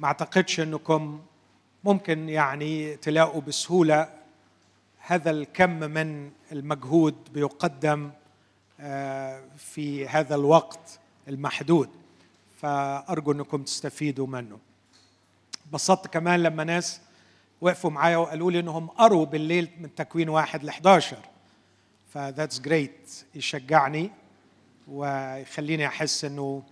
ما اعتقدش انكم ممكن يعني تلاقوا بسهولة هذا الكم من المجهود بيقدم آه، في هذا الوقت المحدود. فأرجو انكم تستفيدوا منه. بسطت كمان لما ناس وقفوا معايا وقالوا لي انهم قروا بالليل من تكوين واحد ل 11 فذاتس جريت يشجعني ويخليني أحس إنه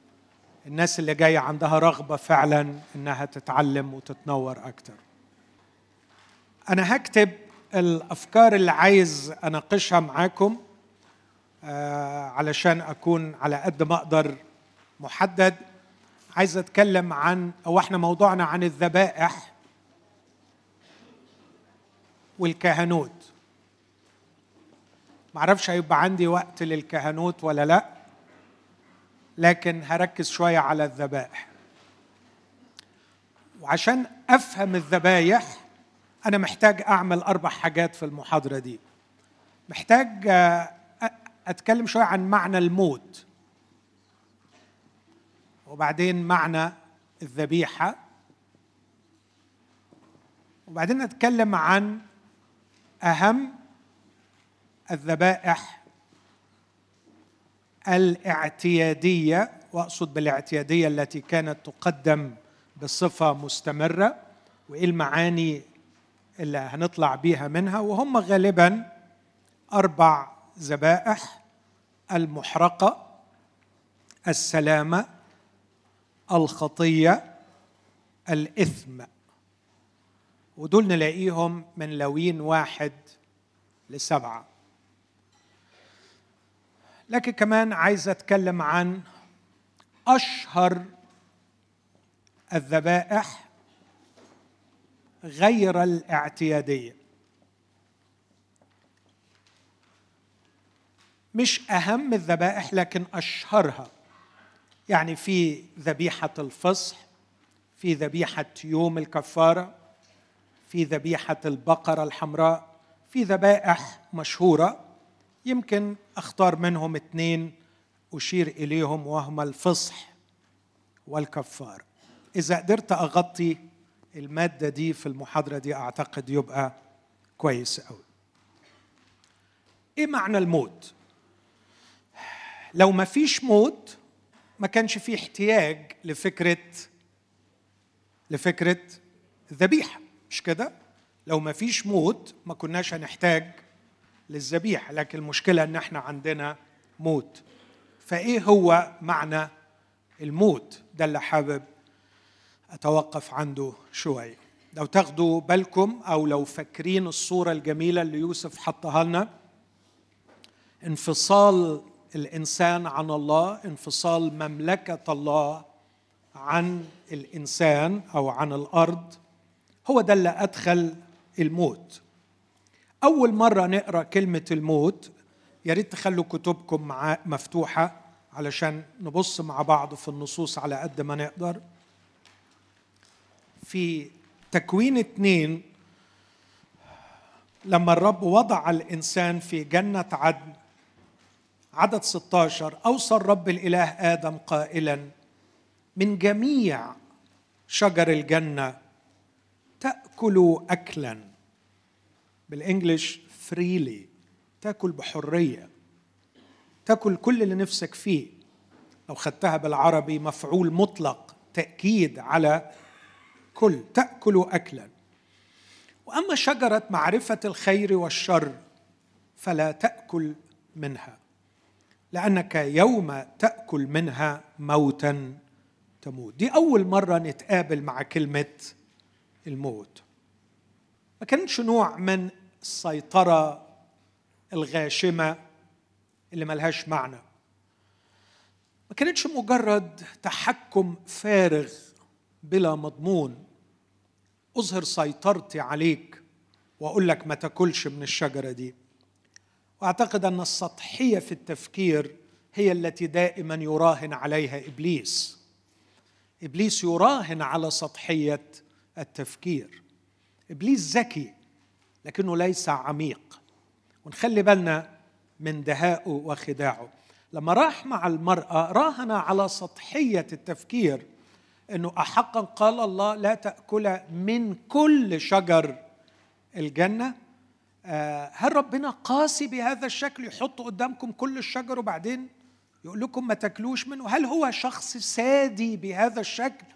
الناس اللي جاية عندها رغبة فعلا إنها تتعلم وتتنور أكتر. أنا هكتب الأفكار اللي عايز أناقشها معاكم آه علشان أكون على قد ما أقدر محدد. عايز أتكلم عن أو إحنا موضوعنا عن الذبائح والكهنوت. معرفش هيبقى عندي وقت للكهنوت ولا لأ. لكن هركز شوية على الذبائح. وعشان أفهم الذبايح أنا محتاج أعمل أربع حاجات في المحاضرة دي. محتاج آه، أتكلم شوية عن معنى الموت. وبعدين معنى الذبيحة. وبعدين نتكلم عن أهم الذبائح الاعتيادية واقصد بالاعتيادية التي كانت تقدم بصفة مستمرة وإيه المعاني اللي هنطلع بيها منها وهم غالبا أربع ذبائح المحرقة السلامة الخطية الإثم. ودول نلاقيهم من لوين واحد لسبعة. لكن كمان عايز أتكلم عن أشهر الذبائح غير الاعتيادية. مش أهم الذبائح لكن أشهرها. يعني في ذبيحة الفصح في ذبيحة يوم الكفارة في ذبيحة البقرة الحمراء في ذبائح مشهورة. يمكن أختار منهم اثنين أشير إليهم وهما الفصح والكفار. إذا قدرت أغطي المادة دي في المحاضرة دي أعتقد يبقى كويس قوي إيه معنى الموت؟ لو ما فيش موت ما كانش فيه احتياج لفكرة لفكرة الذبيحه مش كده؟ لو ما فيش موت ما كناش هنحتاج للذبيحه لكن المشكلة إن إحنا عندنا موت. فإيه هو معنى الموت؟ ده اللي حابب أتوقف عنده شوية لو تاخدوا بالكم أو لو فاكرين الصورة الجميلة اللي يوسف حطها لنا انفصال الإنسان عن الله انفصال مملكة الله عن الإنسان أو عن الأرض هو ده اللي أدخل الموت. أول مرة نقرأ كلمة الموت يا ريت تخلوا كتبكم مفتوحة علشان نبص مع بعض في النصوص على قد ما نقدر. في تكوين اثنين لما الرب وضع الإنسان في جنة عدن عدد 16 أوصى الرب الإله آدم قائلا من جميع شجر الجنة تأكل اكلا. بالانجلش فريلي تاكل بحرية. تاكل كل اللي نفسك فيه. لو خدتها بالعربي مفعول مطلق تأكيد على كل. تأكل اكلا. وأما شجرة معرفة الخير والشر فلا تأكل منها. لأنك يوم تأكل منها موتا تموت. دي أول مرة نتقابل مع كلمة الموت. ما كانتش نوع من السيطره الغاشمة اللي ملهاش معنى. ما كانتش مجرد تحكم فارغ بلا مضمون. أظهر سيطرتي عليك وأقول لك ما تاكلش من الشجرة دي. وأعتقد أن السطحية في التفكير هي التي دائما يراهن عليها إبليس. إبليس يراهن على سطحية التفكير. إبليس ذكي. لكنه ليس عميق. ونخلي بالنا من دهائه وخداعه. لما راح مع المرأة راهن على سطحية التفكير إنه احقا قال الله لا تأكل من كل شجر الجنة. آه، هل ربنا قاسي بهذا الشكل يحط قدامكم كل الشجر وبعدين يقول لكم ما تاكلوش منه؟ هل هو شخص سادي بهذا الشكل؟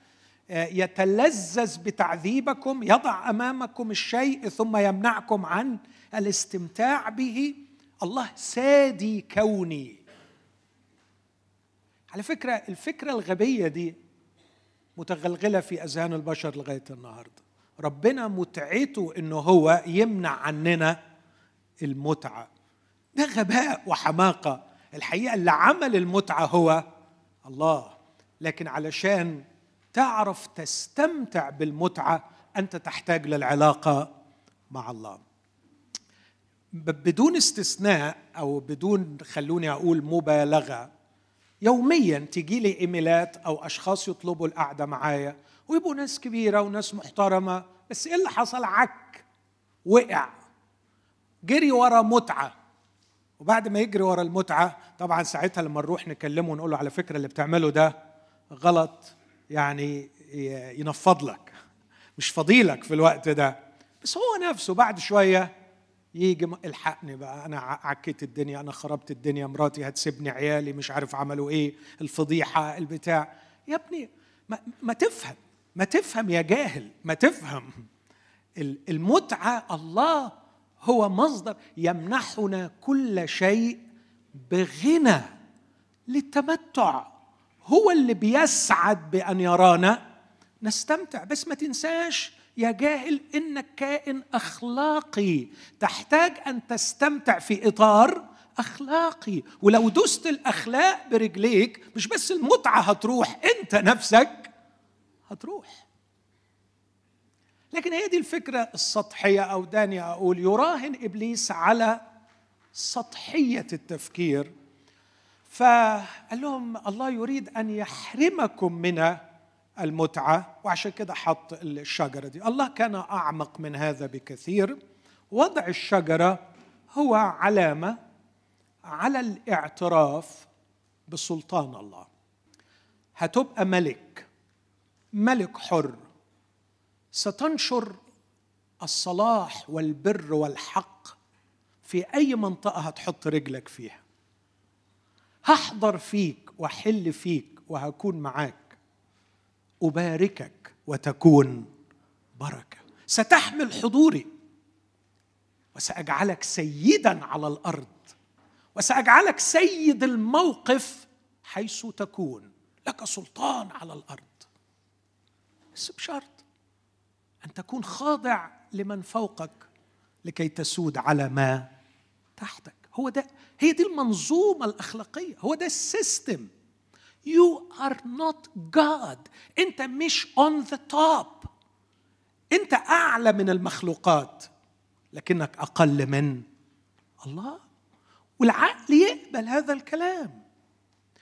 يتلذذ بتعذيبكم يضع أمامكم الشيء ثم يمنعكم عن الاستمتاع به. الله سادي كوني. على فكرة الفكرة الغبية دي متغلغلة في أذهان البشر لغاية النهارده. ربنا متعته إنه هو يمنع عننا المتعة. ده غباء وحماقة. الحقيقة اللي عمل المتعة هو الله. لكن علشان تعرف تستمتع بالمتعة أنت تحتاج للعلاقة مع الله. بدون استثناء أو بدون خلوني أقول مبالغة يوميا تجي لي إيميلات أو أشخاص يطلبوا القعدة معايا ويبقوا ناس كبيرة وناس محترمة بس إيه اللي حصل؟ عك وقع. جري ورا متعة. وبعد ما يجري ورا المتعة طبعا ساعتها لما نروح نكلمه ونقول له على فكرة اللي بتعمله ده غلط. يعني ينفض لك مش فضيلك في الوقت ده. بس هو نفسه بعد شوية يجي الحقني بقى أنا عكيت الدنيا أنا خربت الدنيا مراتي هتسيبني عيالي مش عارف عملوا إيه الفضيحة البتاع. يا ابني ما, ما تفهم ما تفهم يا جاهل ما تفهم. المتعة الله هو مصدر يمنحنا كل شيء بغنى للتمتع. هو اللي بيسعد بأن يرانا. نستمتع بس ما تنساش يا جاهل إنك كائن أخلاقي. تحتاج أن تستمتع في إطار أخلاقي. ولو دست الأخلاق برجليك مش بس المتعة هتروح أنت نفسك هتروح. لكن هي دي الفكرة السطحية أو داني أقول يراهن إبليس على سطحية التفكير. فقال لهم الله يريد أن يحرمكم من المتعة. وعشان كده حط الشجرة دي. الله كان أعمق من هذا بكثير. وضع الشجرة هو علامة على الاعتراف بسلطان الله. هتبقى ملك ملك حر. ستنشر الصلاح والبر والحق في أي منطقة هتحط رجلك فيها. هحضر فيك واحل فيك وهكون معاك. أباركك وتكون بركة. ستحمل حضوري. وسأجعلك سيدا على الأرض. وسأجعلك سيد الموقف حيث تكون. لك سلطان على الأرض. بس بشرط أن تكون خاضع لمن فوقك لكي تسود على ما تحتك. هو ده هي دي المنظومة الأخلاقية هو ده السيستم You are not God. أنت مش on the top. أنت أعلى من المخلوقات لكنك أقل من الله. والعقل يقبل هذا الكلام.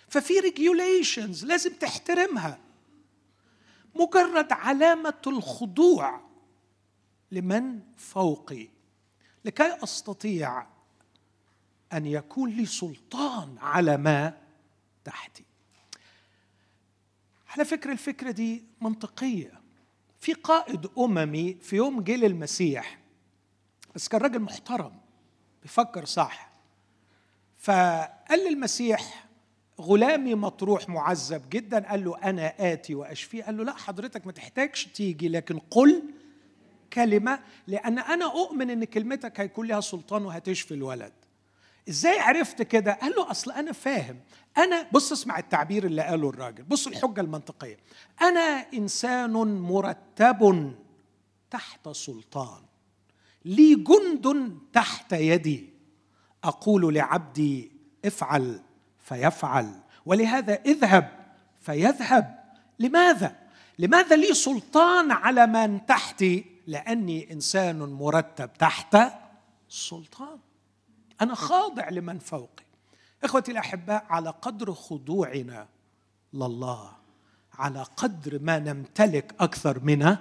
ففي ريجيوليشنز لازم تحترمها. مجرد علامة الخضوع لمن فوقي لكي أستطيع أن يكون لي سلطان على ما تحتي. على فكرة الفكرة دي منطقية. في قائد أممي في يوم جه للمسيح بس كان راجل محترم بيفكر صح. فقال للمسيح غلامي مطروح معذب جدا. قال له أنا آتي وأشفيه قال له لا حضرتك ما تحتاجش تيجي لكن قل كلمة لأن أنا أؤمن أن كلمتك هيكون لها سلطان وهتشفي الولد. إزاي عرفت كده؟ قال له أصل أنا فاهم. أنا بص اسمع التعبير اللي قاله الراجل. بص الحجة المنطقية. أنا إنسان مرتب تحت سلطان. لي جند تحت يدي. أقول لعبدي افعل فيفعل. ولهذا اذهب فيذهب. لماذا؟ لماذا لي سلطان على من تحتي؟ لأني إنسان مرتب تحت سلطان. أنا خاضع لمن فوقي. إخوتي الاحباء على قدر خضوعنا لله على قدر ما نمتلك أكثر من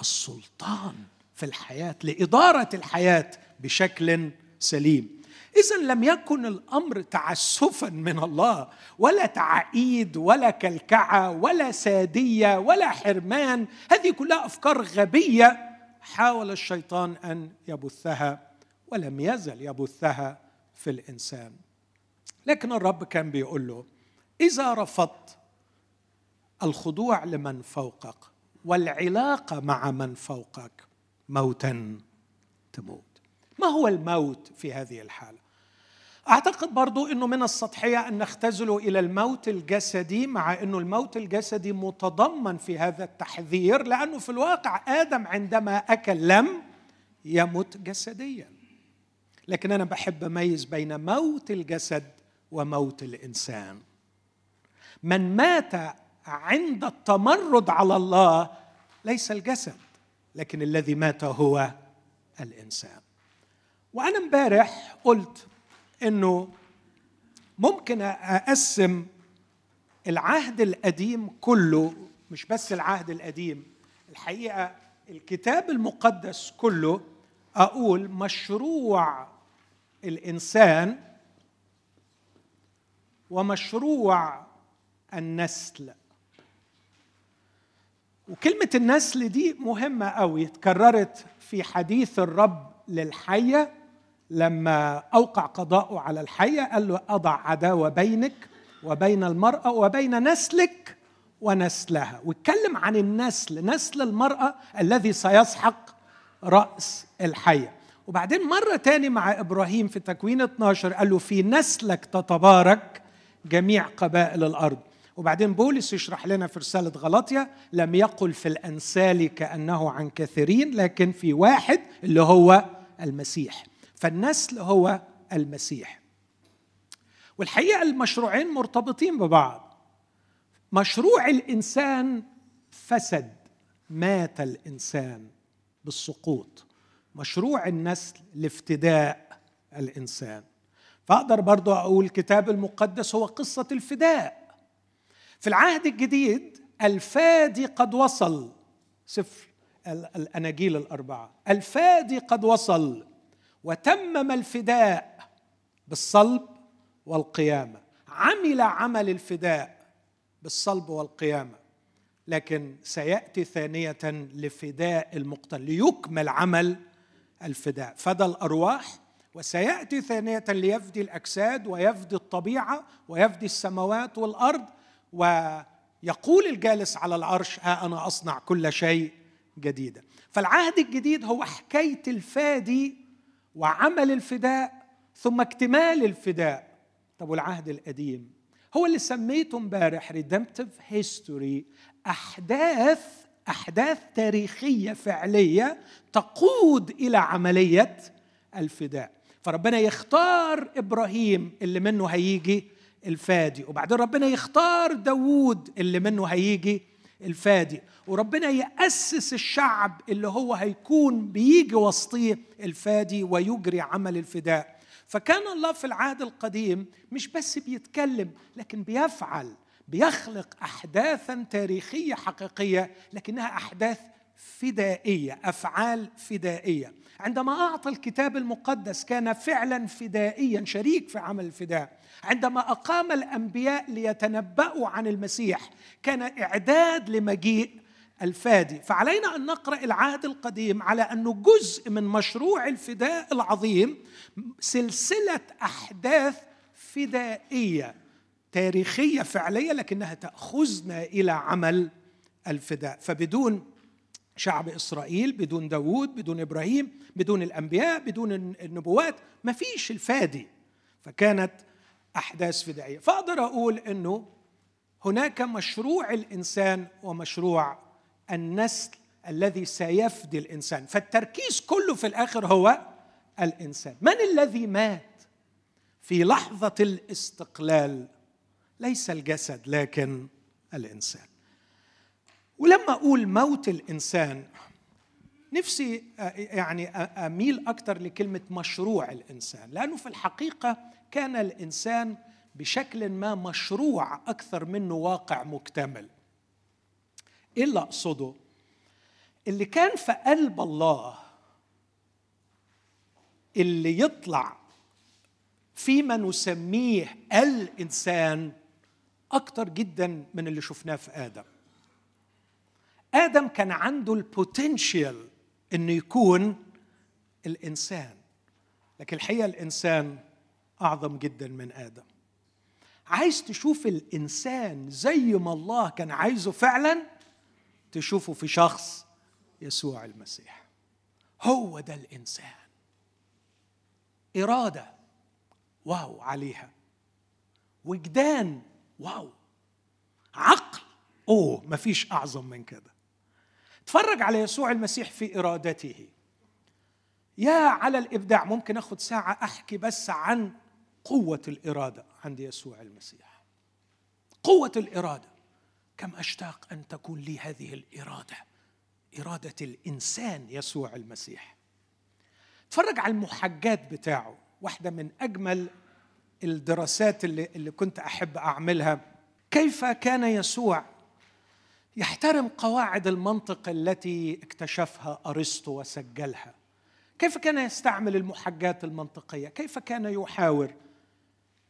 السلطان في الحياة لإدارة الحياة بشكل سليم. إذا لم يكن الأمر تعسفا من الله ولا تعقيد ولا كلكعة ولا سادية ولا حرمان هذه كلها أفكار غبية حاول الشيطان أن يبثها. ولم يزل يبثها في الإنسان. لكن الرب كان بيقول له إذا رفضت الخضوع لمن فوقك والعلاقة مع من فوقك موتا تموت. ما هو الموت في هذه الحالة؟ أعتقد برضو إنه من السطحية أن نختزل إلى الموت الجسدي مع إنه الموت الجسدي متضمن في هذا التحذير لأنه في الواقع آدم عندما أكل لم يمت جسديا. لكن أنا بحب أميز بين موت الجسد وموت الإنسان. من مات عند التمرد على الله ليس الجسد لكن الذي مات هو الإنسان. وأنا امبارح قلت إنه ممكن أقسم العهد القديم كله مش بس العهد القديم الحقيقة الكتاب المقدس كله أقول مشروع الإنسان ومشروع النسل. وكلمة النسل دي مهمة قوي اتكررت في حديث الرب للحية لما أوقع قضاءه على الحية قال له أضع عداوة بينك وبين المرأة وبين نسلك ونسلها. واتكلم عن النسل نسل المرأة الذي سيسحق رأس الحية. وبعدين مرة تاني مع إبراهيم في تكوين 12 قال له في نسلك تتبارك جميع قبائل الأرض. وبعدين بولس يشرح لنا في رسالة غلطية لم يقل في الأنسال كأنه عن كثيرين لكن في واحد اللي هو المسيح. فالنسل هو المسيح. والحقيقة المشروعين مرتبطين ببعض. مشروع الإنسان فسد مات الإنسان بالسقوط. مشروع النسل لافتداء الإنسان. فأقدر برضو أقول الكتاب المقدس هو قصة الفداء. في العهد الجديد الفادي قد وصل سفر الأناجيل الأربعة. الفادي قد وصل وتمم الفداء بالصلب والقيامة. عمل عمل الفداء بالصلب والقيامة. لكن سيأتي ثانية لفداء المقتل ليكمل عمل الفداء. فدى الأرواح وسيأتي ثانية ليفدي الأجساد ويفدي الطبيعة ويفدي السماوات والأرض ويقول الجالس على العرش ها أنا أصنع كل شيء جديدا. فالعهد الجديد هو حكاية الفادي وعمل الفداء ثم اكتمال الفداء. طب والعهد القديم؟ هو اللي سميته امبارح redemptive history أحداث أحداث تاريخية فعلية تقود إلى عملية الفداء. فربنا يختار إبراهيم اللي منه هيجي الفادي وبعدين ربنا يختار داوود اللي منه هيجي الفادي وربنا يأسس الشعب اللي هو هيكون بيجي وسطيه الفادي ويجري عمل الفداء. فكان الله في العهد القديم مش بس بيتكلم لكن بيفعل. بيخلق احداثا تاريخية حقيقية لكنها أحداث فدائية أفعال فدائية. عندما أعطى الكتاب المقدس كان فعلا فدائيا شريك في عمل الفداء. عندما أقام الأنبياء ليتنبأوا عن المسيح كان إعداد لمجيء الفادي. فعلينا أن نقرأ العهد القديم على انه جزء من مشروع الفداء العظيم سلسلة أحداث فدائية. تاريخية فعلية لكنها تأخذنا إلى عمل الفداء. فبدون شعب إسرائيل بدون داوود بدون إبراهيم بدون الأنبياء بدون النبوات ما فيش الفادي. فكانت أحداث فدائية. فأقدر أقول إنه هناك مشروع الإنسان ومشروع النسل الذي سيفدي الإنسان. فالتركيز كله في الآخر هو الإنسان. من الذي مات في لحظة الاستقلال ليس الجسد لكن الإنسان. ولما أقول موت الإنسان نفسي يعني أميل أكثر لكلمة مشروع الإنسان لأنه في الحقيقة كان الإنسان بشكل ما مشروع أكثر منه واقع مكتمل. إيه اللي أقصده اللي كان في قلب الله اللي يطلع فيما نسميه الإنسان أكتر جدا من اللي شفناه في آدم. آدم كان عنده البوتنشال إنه يكون الإنسان. لكن الحقيقة الإنسان أعظم جدا من آدم. عايز تشوف الإنسان زي ما الله كان عايزه فعلا تشوفه في شخص يسوع المسيح. هو ده الإنسان. إرادة واو عليها. وجدان واو. عقل. أوه مفيش أعظم من كده. اتفرج على يسوع المسيح في إرادته. يا على الإبداع. ممكن آخد ساعة أحكي بس عن قوة الإرادة عند يسوع المسيح. قوة الإرادة. كم أشتاق أن تكون لي هذه الإرادة. إرادة الإنسان يسوع المسيح. اتفرج على المحجات بتاعه. واحدة من أجمل الدراسات اللي, اللي كنت أحب أعملها. كيف كان يسوع؟ يحترم قواعد المنطق التي اكتشفها أرسطو وسجلها. كيف كان يستعمل المحجات المنطقية؟ كيف كان يحاور؟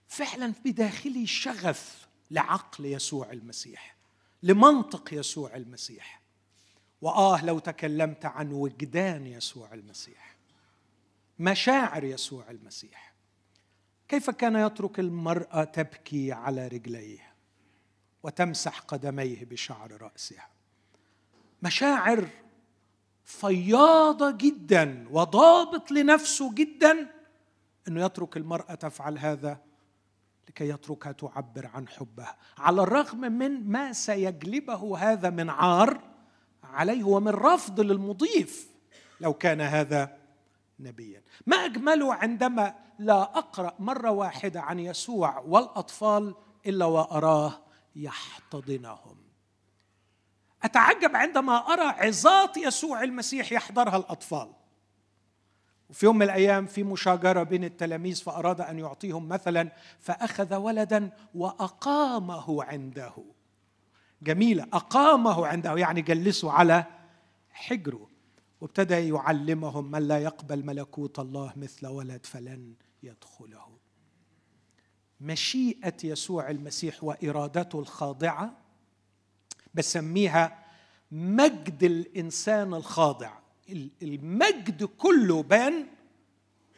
فعلا بداخلي شغف لعقل يسوع المسيح لمنطق يسوع المسيح. وآه لو تكلمت عن وجدان يسوع المسيح مشاعر يسوع المسيح. كيف كان يترك المرأة تبكي على رجليه وتمسح قدميه بشعر رأسها؟ مشاعر فياضة جدا وضابط لنفسه جدا إنه يترك المرأة تفعل هذا لكي يتركها تعبر عن حبها. على الرغم من ما سيجلبه هذا من عار عليه ومن رفض للمضيف لو كان هذا نبيا. ما اجمله عندما لا أقرأ مرة واحدة عن يسوع والأطفال إلا وأراه يحتضنهم. أتعجب عندما أرى عظات يسوع المسيح يحضرها الأطفال. وفي يوم من الأيام في مشاجرة بين التلاميذ فأراد أن يعطيهم مثلا فأخذ ولدا وأقامه عنده. جميلة أقامه عنده يعني جلسه على حجره. وابتدى يعلمهم من لا يقبل ملكوت الله مثل ولد فلن يدخله. مشيئة يسوع المسيح وإرادته الخاضعة بسميها مجد الإنسان الخاضع. المجد كله بان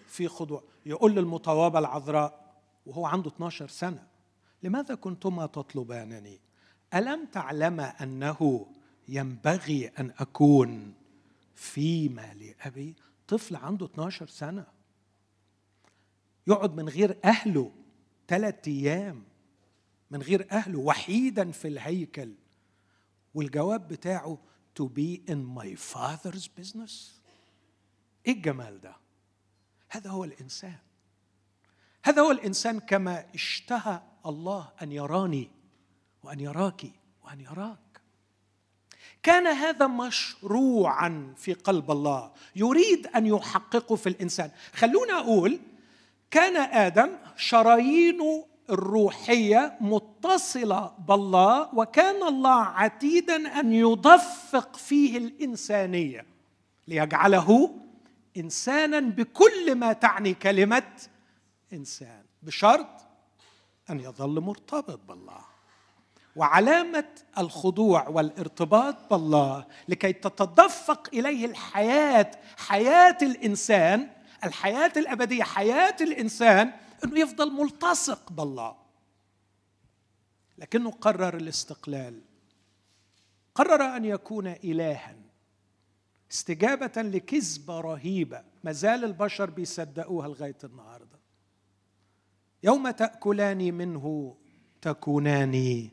في خضوع. يقول للمطوبة العذراء وهو عنده 12 سنة لماذا كنتما تطلبانني؟ ألم تعلما أنه ينبغي أن أكون فيما لأبي طفل عنده 12 سنة. يقعد من غير أهله ثلاثة أيام من غير أهله وحيدا في الهيكل. والجواب بتاعه to be in my father's business. إيه الجمال ده؟ هذا هو الإنسان. هذا هو الإنسان كما اشتهى الله أن يراني وأن يراك وأن يراك. كان هذا مشروعا في قلب الله. يريد أن يحققه في الإنسان. خلونا أقول كان آدم شرايينه الروحية متصلة بالله وكان الله عتيدا أن يدفق فيه الإنسانية ليجعله انسانا بكل ما تعني كلمة إنسان. بشرط أن يظل مرتبط بالله. وعلامة الخضوع والارتباط بالله لكي تتدفق إليه الحياة حياة الإنسان الحياة الأبدية حياة الإنسان إنه يفضل ملتصق بالله. لكنه قرر الاستقلال. قرر أن يكون الها استجابة لكذبة رهيبة ما زال البشر بيصدقوها لغاية النهارده. يوم تاكلان منه تكونان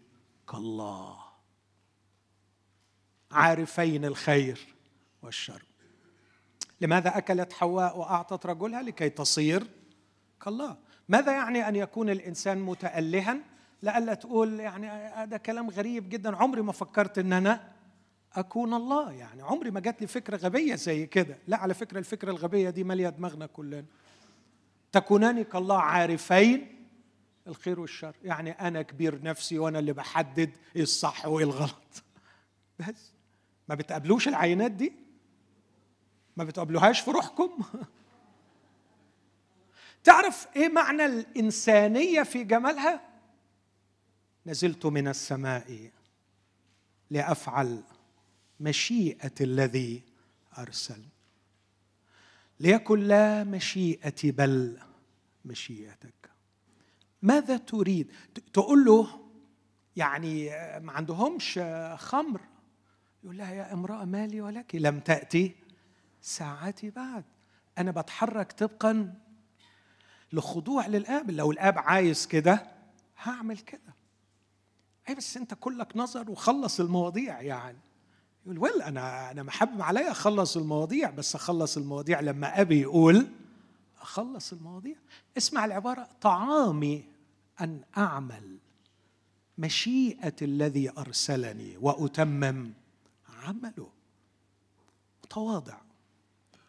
كالله عارفين الخير والشر. لماذا أكلت حواء وأعطت رجلها؟ لكي تصير كالله. ماذا يعني أن يكون الإنسان متألها؟ لألا تقول يعني هذا كلام غريب جدا. عمري ما فكرت إن أنا أكون الله. يعني عمري ما جات لي فكرة غبية زي كده. لا على فكرة الفكرة الغبية دي ماليه دماغنا كلنا. تكونان كالله عارفين الخير والشر. يعني أنا كبير نفسي وأنا اللي بحدد إيه الصح وايه الغلط بس. ما بتقابلوش العينات دي؟ ما بتقابلوهاش في روحكم؟ تعرف إيه معنى الإنسانية في جمالها؟ نزلت من السماء لأفعل مشيئة الذي أرسل. ليكن لا مشيئتي بل مشيئتك. ماذا تريد؟ تقول له يعني ما عندهمش خمر. يقول لها يا امرأة مالي ولك؟ لم تأتي ساعتي بعد. أنا بتحرك طبقا لخضوع للآب. لو الآب عايز كده هعمل كده. أي بس أنت كلك نظر وخلص المواضيع يعني. يقول ويل أنا أنا محبب عليا أخلص المواضيع بس أخلص المواضيع لما أبي يقول أخلص المواضيع. اسمع العبارة. طعامي أن أعمل مشيئة الذي أرسلني وأتمم عمله. متواضع.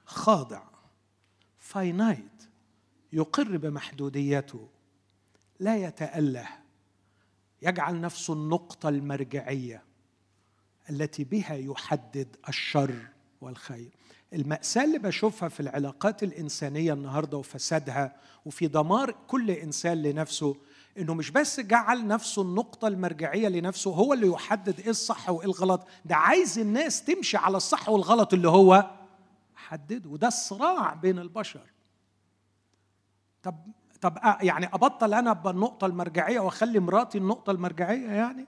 خاضع. فاينايت. يقر بمحدوديته. لا يتأله. يجعل نفسه النقطة المرجعية التي بها يحدد الشر والخير. المأساة اللي بشوفها في العلاقات الإنسانية النهاردة وفسادها وفي دمار كل إنسان لنفسه إنه مش بس جعل نفسه النقطة المرجعية لنفسه هو اللي يحدد إيه الصح وإيه الغلط ده عايز الناس تمشي على الصح والغلط اللي هو حدده وده الصراع بين البشر. طب طب يعني أبطل أنا بالنقطة المرجعية وأخلي مراتي النقطة المرجعية يعني؟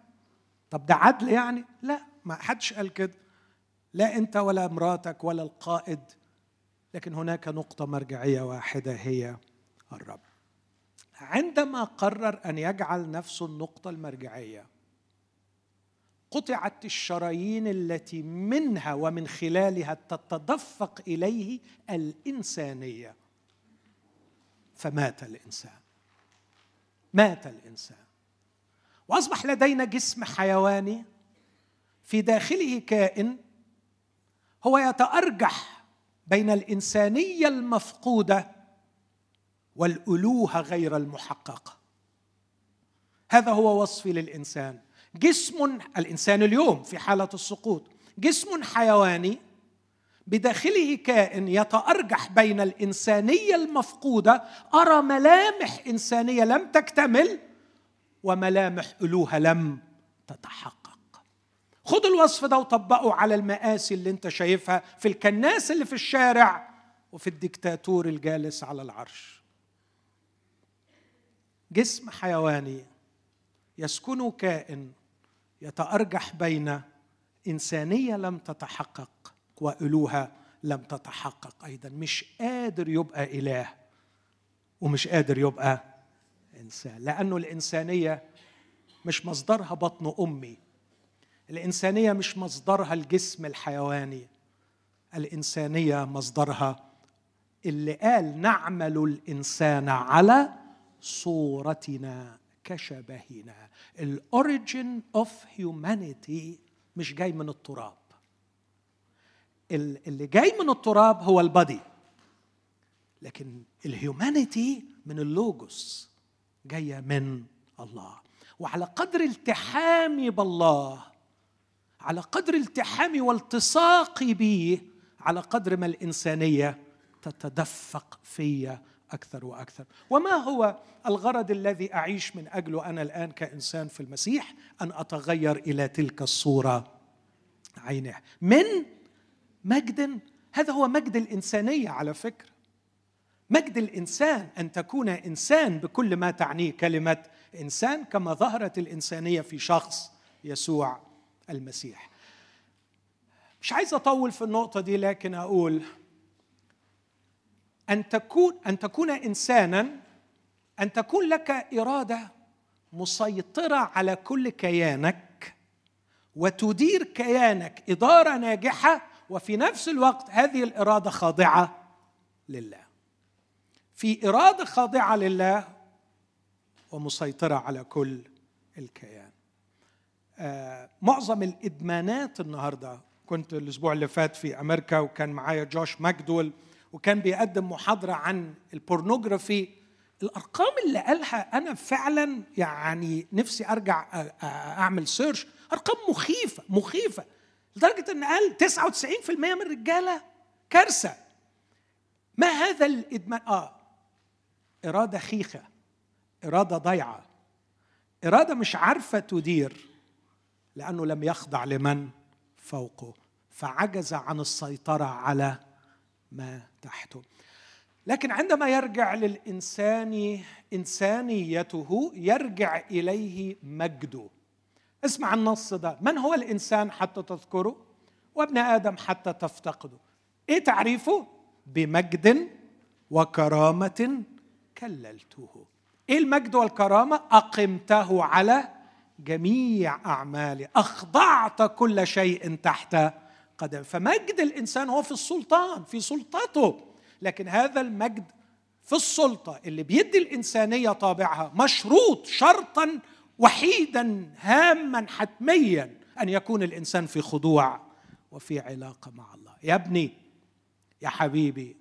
طب ده عدل يعني؟ لا ما حدش قال كده. لا انت ولا مراتك ولا القائد لكن هناك نقطة مرجعية واحدة هي الرب. عندما قرر أن يجعل نفسه النقطة المرجعية قطعت الشرايين التي منها ومن خلالها تتدفق إليه الإنسانية. فمات الإنسان. مات الإنسان. وأصبح لدينا جسم حيواني في داخله كائن هو يتأرجح بين الإنسانية المفقودة والألوهة غير المحققة. هذا هو وصفي للإنسان. جسم الإنسان اليوم في حالة السقوط جسم حيواني بداخله كائن يتأرجح بين الإنسانية المفقودة أرى ملامح إنسانية لم تكتمل وملامح ألوهة لم تتحقق. خد الوصف ده وطبقه على المآسي اللي انت شايفها في الكناس اللي في الشارع وفي الدكتاتور الجالس على العرش. جسم حيواني يسكن كائن يتأرجح بين إنسانية لم تتحقق وألوهة لم تتحقق أيضا. مش قادر يبقى إله ومش قادر يبقى إنسان لأنه الإنسانية مش مصدرها بطن أمي. الإنسانية مش مصدرها الجسم الحيواني الإنسانية مصدرها اللي قال نعمل الإنسان على صورتنا كشبهنا. ال origin of humanity مش جاي من التراب. اللي جاي من التراب هو ال body. لكن ال humanity من اللوجوس جاية من الله. وعلى قدر التحامي بالله على قدر التحامي والتصاقي به على قدر ما الإنسانية تتدفق في أكثر وأكثر. وما هو الغرض الذي أعيش من أجله أنا الآن كإنسان في المسيح؟ أن أتغير إلى تلك الصورة عينها من؟ مجد. هذا هو مجد الإنسانية على فكرة. مجد الإنسان أن تكون إنسان بكل ما تعنيه كلمة إنسان كما ظهرت الإنسانية في شخص يسوع المسيح. مش عايز أطول في النقطة دي لكن أقول أن تكون أن تكون انسانا أن تكون لك إرادة مسيطرة على كل كيانك وتدير كيانك إدارة ناجحة وفي نفس الوقت هذه الإرادة خاضعة لله. في إرادة خاضعة لله ومسيطرة على كل الكيان. معظم الإدمانات النهارده كنت الأسبوع اللي فات في أمريكا وكان معايا جوش ماكدول وكان بيقدم محاضرة عن ال pornography الأرقام اللي قالها أنا فعلا يعني نفسي أرجع أعمل search أرقام مخيفة مخيفة لدرجة إن قال 99% من الرجالة كارثة. ما هذا الإدمان؟ آه إرادة خيخة إرادة ضيعه إرادة مش عارفة تدير. لأنه لم يخضع لمن فوقه. فعجز عن السيطرة على ما تحته. لكن عندما يرجع للإنسان إنسانيته يرجع إليه مجده. اسمع النص ده. من هو الإنسان حتى تذكره؟ وابن آدم حتى تفتقده. إيه تعريفه؟ بمجد وكرامة كللته. إيه المجد والكرامة؟ أقمته على جميع أعمالي أخضعت كل شيء تحت قدم. فمجد الإنسان هو في السلطان في سلطته. لكن هذا المجد في السلطة اللي بيدي الإنسانية طابعها مشروط شرطا وحيدا هاما حتميا أن يكون الإنسان في خضوع وفي علاقة مع الله. يا ابني يا حبيبي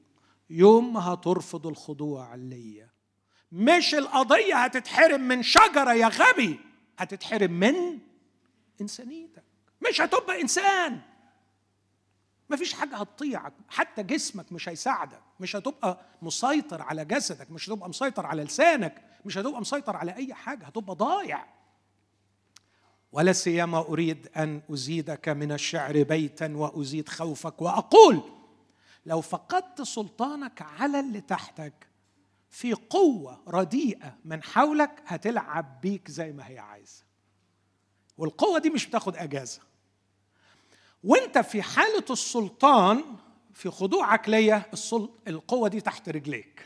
يوم ما هترفض الخضوع ليا مش القضية هتتحرم من شجرة يا غبي. هتتحرم من إنسانيتك. مش هتبقى إنسان. مفيش حاجة هتطيعك. حتى جسمك مش هيساعدك. مش هتبقى مسيطر على جسدك. مش هتبقى مسيطر على لسانك. مش هتبقى مسيطر على أي حاجة. هتبقى ضايع. ولا سيما أريد أن أزيدك من الشعر بيتا وأزيد خوفك وأقول لو فقدت سلطانك على اللي تحتك في قوة رديئة من حولك هتلعب بيك زي ما هي عايزة. والقوة دي مش بتاخد أجازة. وانت في حالة السلطان في خضوعك ليا القوة دي تحت رجليك.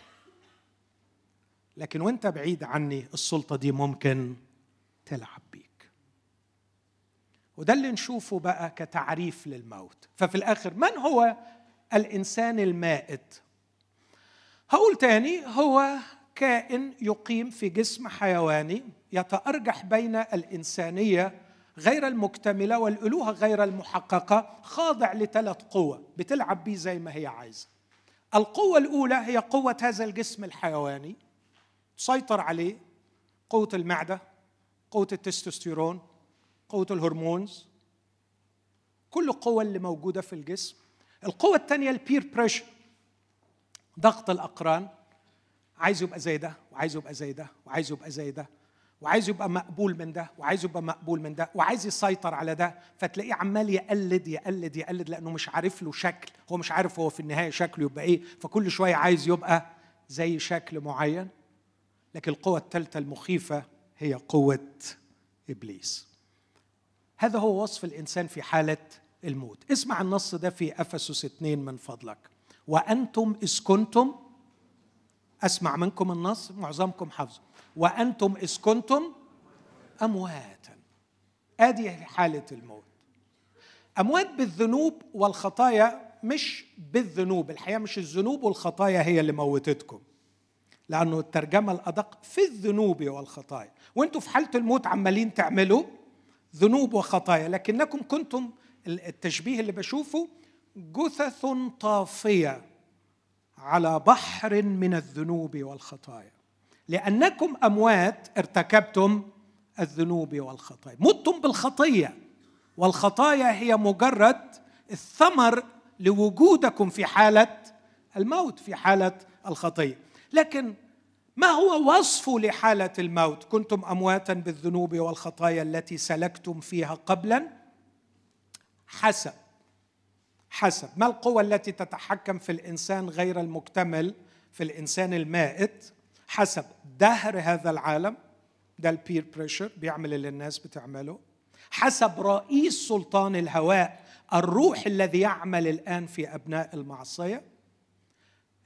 لكن وانت بعيد عني السلطة دي ممكن تلعب بيك. وده اللي نشوفه بقى كتعريف للموت. ففي الآخر من هو الإنسان المائت هقول تاني هو كائن يقيم في جسم حيواني يتأرجح بين الإنسانية غير المكتملة والألوهة غير المحققة خاضع لثلاث قوى بتلعب بيه زي ما هي عايزة. القوة الأولى هي قوة هذا الجسم الحيواني تسيطر عليه قوة المعدة قوة التستوستيرون قوة ال hormones كل القوى اللي موجودة في الجسم. القوة الثانية ال peer pressure ضغط الأقران عايز يبقى زي ده وعايز يبقى زي ده وعايز يبقى زي ده وعايز يبقى مقبول من ده وعايز يبقى مقبول من ده وعايز يسيطر على ده فتلاقيه عمال يقلد يقلد يقلد لأنه مش عارف له شكل هو مش عارف هو في النهاية شكله يبقى إيه فكل شوية عايز يبقى زي شكل معين. لكن القوة الثالثة المخيفة هي قوة إبليس. هذا هو وصف الإنسان في حالة الموت. اسمع النص ده في أفسس اثنين من فضلك. وأنتم إذ كنتم أسمع منكم النص معظمكم حفظه وأنتم إذ كنتم أمواتا. آدي حالة الموت. أموات بالذنوب والخطايا مش بالذنوب. الحقيقة مش الذنوب والخطايا هي اللي موتتكم. لأنه الترجمة الأدق في الذنوب والخطايا. وأنتم في حالة الموت عمالين تعملوا ذنوب وخطايا. لكنكم كنتم التشبيه اللي بشوفه جثث طافية على بحر من الذنوب والخطايا. لأنكم أموات ارتكبتم الذنوب والخطايا. متم بالخطية. والخطايا هي مجرد الثمر لوجودكم في حالة الموت في حالة الخطية. لكن ما هو وصفه لحالة الموت؟ كنتم أمواتا بالذنوب والخطايا التي سلكتم فيها قبلا؟ حسب. حسب ما القوة التي تتحكم في الإنسان غير المكتمل في الإنسان المائت؟ حسب دهر هذا العالم ده ال peer pressure بيعمل اللي الناس بتعمله. حسب رئيس سلطان الهواء الروح الذي يعمل الآن في أبناء المعصية.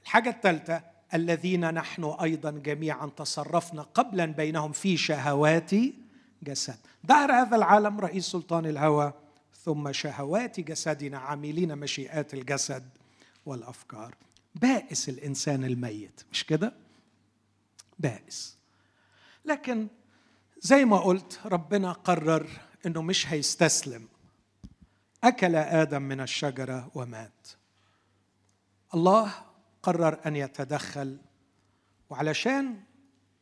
الحاجة الثالثة الذين نحن أيضا جميعا تصرفنا قبلا بينهم في شهوات جسد. دهر هذا العالم رئيس سلطان الهوى ثم شهوات جسدنا عاملين مشيئات الجسد والأفكار. بائس الإنسان الميت. مش كده؟ بائس. لكن زي ما قلت ربنا قرر إنه مش هيستسلم. أكل آدم من الشجرة ومات. الله قرر أن يتدخل وعلشان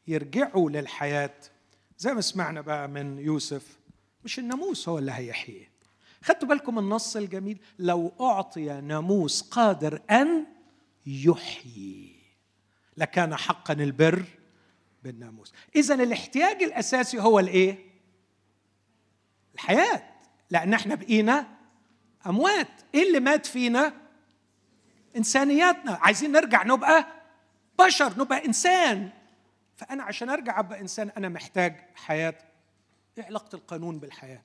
يرجعوا للحياة زي ما سمعنا بقى من يوسف مش الناموس هو اللي هيحييه خدتوا بالكم النص الجميل؟ لو أعطي ناموس قادر أن يحيي لكان حقا البر بالناموس. اذا الاحتياج الأساسي هو الإيه؟ الحياة. لأن إحنا بقينا أموات. إيه اللي مات فينا؟ إنسانياتنا. عايزين نرجع نبقى بشر نبقى إنسان. فأنا عشان أرجع أبقى إنسان أنا محتاج حياة. إيه علاقة القانون بالحياة؟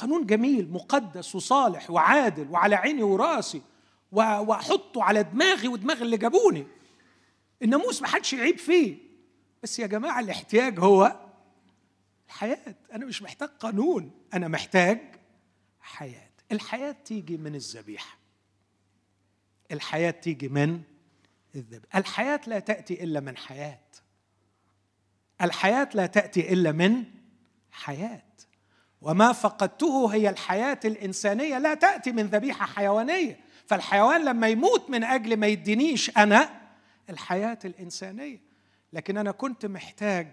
قانون جميل مقدس وصالح وعادل وعلى عيني وراسي وأحطه على دماغي ودماغ اللي جابوني. الناموس ما حدش يعيب فيه. بس يا جماعة الاحتياج هو الحياة. أنا مش محتاج قانون أنا محتاج حياة. الحياة تيجي من الذبيحة. الحياة تيجي من الذبيحه الحياة لا تأتي إلا من حياة. الحياة لا تأتي إلا من حياة. وما فقدته هي الحياة الإنسانية لا تأتي من ذبيحة حيوانية. فالحيوان لما يموت من أجل ما يدينيش أنا الحياة الإنسانية. لكن أنا كنت محتاج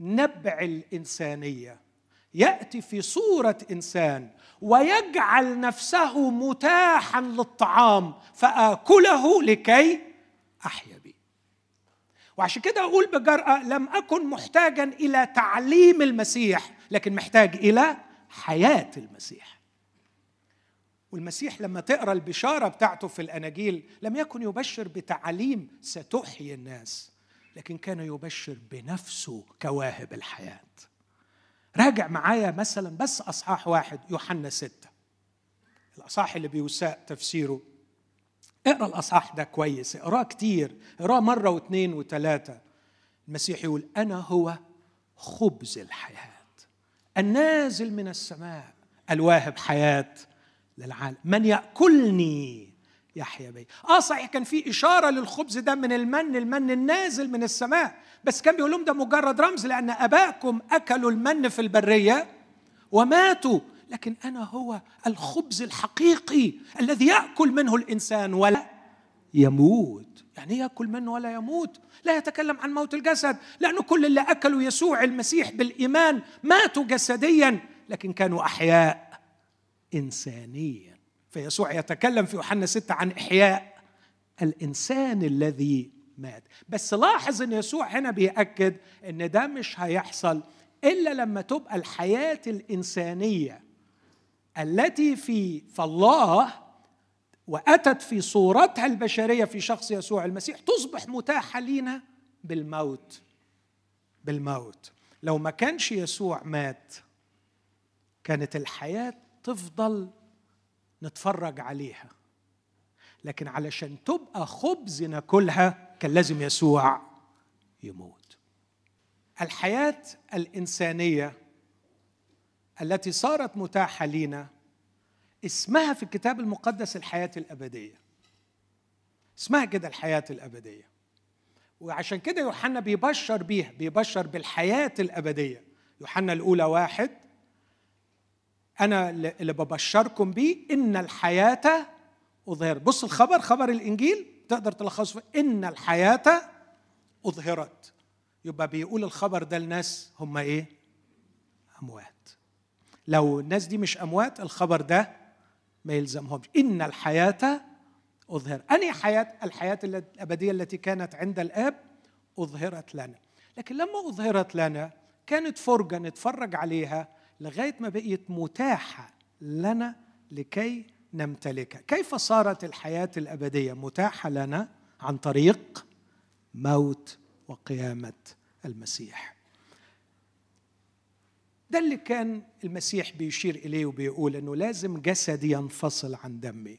نبع الإنسانية. يأتي في صورة إنسان ويجعل نفسه متاحا للطعام فآكله لكي أحيا به وعشان كده أقول بجرأة لم أكن محتاجا إلى تعليم المسيح لكن محتاج إلى حياة المسيح. والمسيح لما تقرأ البشارة بتاعته في الأناجيل لم يكن يبشر بتعاليم ستحيي الناس لكن كان يبشر بنفسه كواهب الحياة. راجع معايا مثلا بس أصحاح واحد يوحنا ستة. الأصحاح اللي بيساء تفسيره. اقرأ الأصحاح ده كويس اقرأه كتير اقرأه مرة واثنين وثلاثة. المسيح يقول أنا هو خبز الحياة. النازل من السماء الواهب حياة للعالم. من يأكلني؟ يحيا بي. آه صحيح كان في إشارة للخبز ده من المن المن النازل من السماء. بس كان بيقول لهم ده مجرد رمز لأن ابائكم أكلوا المن في البرية وماتوا. لكن أنا هو الخبز الحقيقي الذي يأكل منه الإنسان ولا يموت. يعني ياكل منه ولا يموت. لا يتكلم عن موت الجسد لأنه كل اللي أكلوا يسوع المسيح بالإيمان ماتوا جسديا لكن كانوا أحياء انسانيا. فيسوع يتكلم في يوحنا 6 عن إحياء الإنسان الذي مات. بس لاحظ إن يسوع هنا بيأكد إن ده مش هيحصل إلا لما تبقى الحياة الإنسانية التي في فالله وأتت في صورتها البشرية في شخص يسوع المسيح تصبح متاحة لينا بالموت بالموت. لو ما كانش يسوع مات كانت الحياة تفضل نتفرج عليها. لكن علشان تبقى خبز ناكلها كان لازم يسوع يموت. الحياة الإنسانية التي صارت متاحة لينا اسمها في الكتاب المقدس الحياة الأبدية. اسمها كده الحياة الأبدية. وعشان كده يوحنا بيبشر بيها بيبشر بالحياة الأبدية. يوحنا الأولى واحد أنا اللي ببشركم بيه إن الحياة اظهر بص الخبر خبر الإنجيل تقدر تلخصه. إن الحياة أظهرت. يبقى بيقول الخبر ده لناس هم إيه؟ أموات. لو الناس دي مش أموات الخبر ده ما يلزمهمش. إن الحياة اظهر أنهي حياة؟ الحياة الأبدية التي كانت عند الآب أظهرت لنا. لكن لما أظهرت لنا كانت فرجة نتفرج عليها لغاية ما بقيت متاحة لنا لكي نمتلكها. كيف صارت الحياة الأبدية متاحة لنا؟ عن طريق موت وقيامة المسيح. ده اللي كان المسيح بيشير إليه وبيقول إنه لازم جسدي ينفصل عن دمي.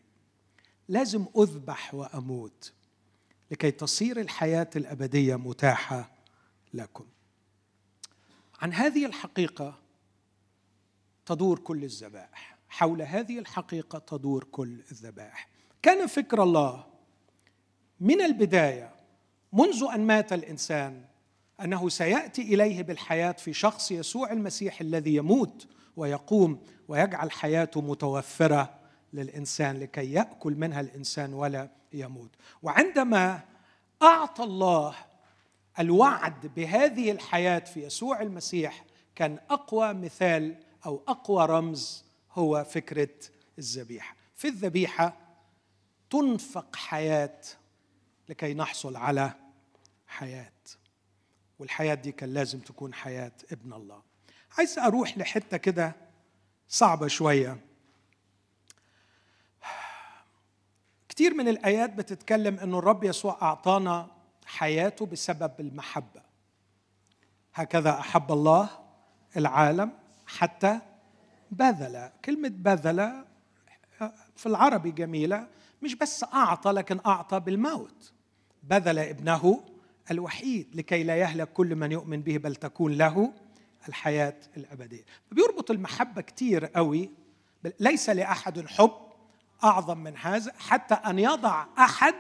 لازم أذبح وأموت لكي تصير الحياة الأبدية متاحة لكم. عن هذه الحقيقة تدور كل الذبائح. حول هذه الحقيقة تدور كل الذبائح. كان فكر الله من البداية منذ أن مات الإنسان أنه سيأتي إليه بالحياة في شخص يسوع المسيح الذي يموت ويقوم ويجعل حياته متوفرة للإنسان لكي يأكل منها الإنسان ولا يموت. وعندما أعطى الله الوعد بهذه الحياة في يسوع المسيح كان أقوى مثال أو أقوى رمز هو فكرة الذبيحة. في الذبيحة تنفق حياة لكي نحصل على حياة. والحياة دي كان لازم تكون حياة ابن الله. عايز أروح لحتة كده صعبة شوية. كتير من الآيات بتتكلم إنه الرب يسوع أعطانا حياته بسبب المحبة. هكذا أحب الله العالم حتى بذل. كلمة بذل في العربي جميلة مش بس أعطى لكن أعطى بالموت. بذل ابنه الوحيد لكي لا يهلك كل من يؤمن به بل تكون له الحياة الأبدية. بيربط المحبة كتير قوي ليس لأحد حب أعظم من هذا حتى أن يضع أحد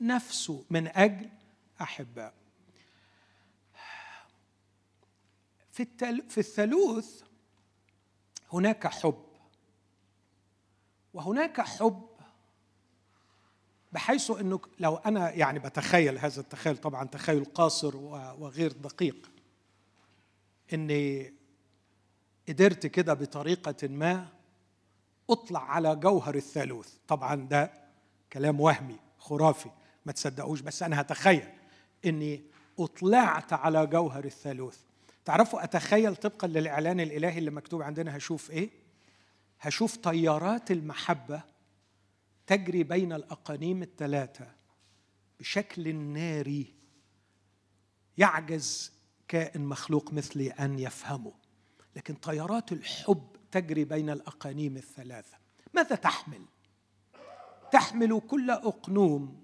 نفسه من أجل احبائه في في الثالوث هناك حب وهناك حب بحيث انه لو أنا يعني بتخيل هذا التخيل طبعا تخيل قاصر وغير دقيق إني قدرت كده بطريقة ما أطلع على جوهر الثالوث. طبعا ده كلام وهمي خرافي ما تصدقوش بس أنا هتخيل إني أطلعت على جوهر الثالوث. تعرفوا أتخيل طبقا للإعلان الإلهي اللي مكتوب عندنا هشوف إيه؟ هشوف طيارات المحبة تجري بين الأقانيم الثلاثه بشكل ناري يعجز كائن مخلوق مثلي أن يفهمه. لكن طيارات الحب تجري بين الأقانيم الثلاثة. ماذا تحمل؟ تحمل كل أقنوم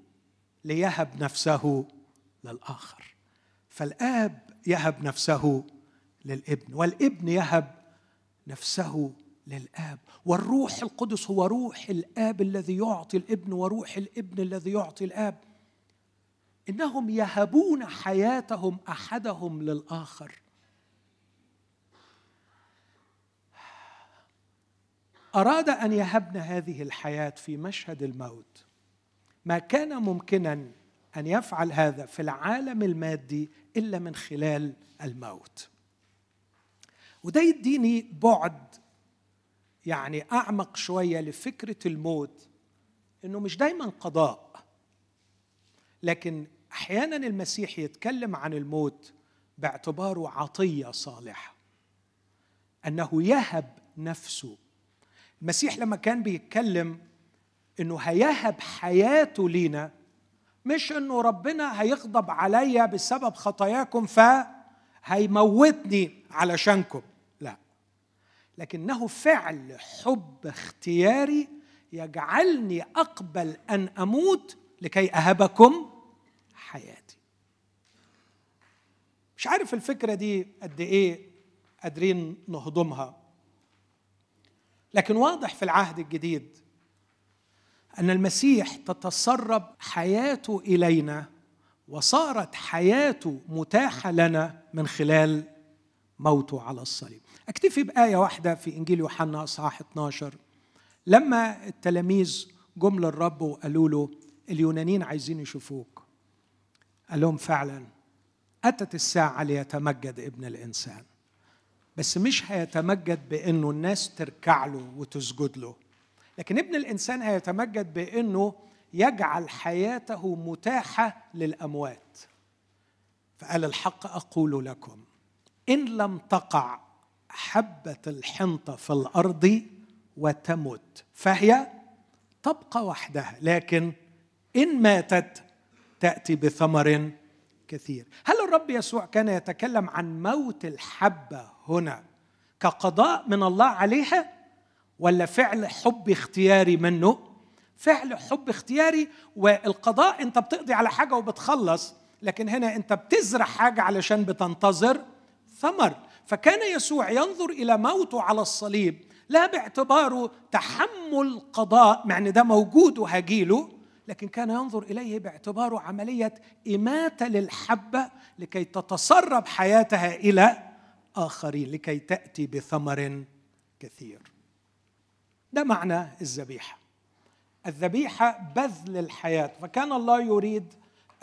ليهب نفسه للآخر. فالآب يهب نفسه للابن والابن يهب نفسه للآب. والروح القدس هو روح الآب الذي يعطي الابن وروح الابن الذي يعطي الآب. إنهم يهبون حياتهم أحدهم للآخر. أراد أن يهبنا هذه الحياة في مشهد الموت. ما كان ممكنا أن يفعل هذا في العالم المادي إلا من خلال الموت. وده يديني بعد يعني أعمق شوية لفكرة الموت إنه مش دايما قضاء. لكن أحيانا المسيح يتكلم عن الموت باعتباره عطية صالحة أنه يهب نفسه. المسيح لما كان بيتكلم إنه هيهب حياته لينا مش إنه ربنا هيغضب عليا بسبب خطاياكم فهيموتني علشانكم. لكنه فعل حب اختياري يجعلني أقبل أن أموت لكي أهبكم حياتي. مش عارف الفكرة دي قد إيه قادرين نهضمها. لكن واضح في العهد الجديد أن المسيح تتسرب حياته إلينا وصارت حياته متاحة لنا من خلال موته على الصليب. أكتفي بآية واحدة في إنجيل يوحنا اصحاح 12 لما التلاميذ جم للرب وقالوا له اليونانيين عايزين يشوفوك. قال لهم فعلا أتت الساعة ليتمجد ابن الإنسان. بس مش هيتمجد بإنه الناس تركع له وتسجد له لكن ابن الإنسان هيتمجد بإنه يجعل حياته متاحة للأموات. فقال الحق أقول لكم إن لم تقع حبة الحنطة في الأرض وتمت فهي تبقى وحدها لكن إن ماتت تأتي بثمر كثير. هل الرب يسوع كان يتكلم عن موت الحبة هنا كقضاء من الله عليها ولا فعل حب اختياري منه؟ فعل حب اختياري والقضاء أنت بتقضي على حاجة وبتخلص لكن هنا أنت بتزرع حاجة علشان بتنتظر ثمر. فكان يسوع ينظر إلى موته على الصليب لا باعتباره تحمل قضاء مع إن ده موجود وهجيله لكن كان ينظر إليه باعتباره عملية إماتة للحبة لكي تتسرب حياتها إلى آخرين لكي تأتي بثمر كثير. ده معنى الذبيحة. الذبيحة بذل الحياة. فكان الله يريد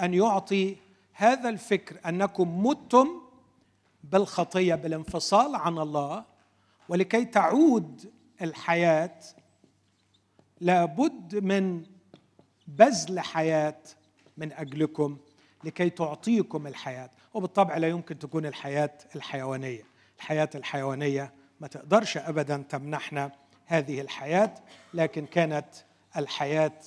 أن يعطي هذا الفكر أنكم متم بالخطيه بالانفصال عن الله ولكي تعود الحياة لابد من بذل حياة من أجلكم لكي تعطيكم الحياة. وبالطبع لا يمكن تكون الحياة الحيوانية. الحياة الحيوانية ما تقدرش ابدا تمنحنا هذه الحياة لكن كانت الحياة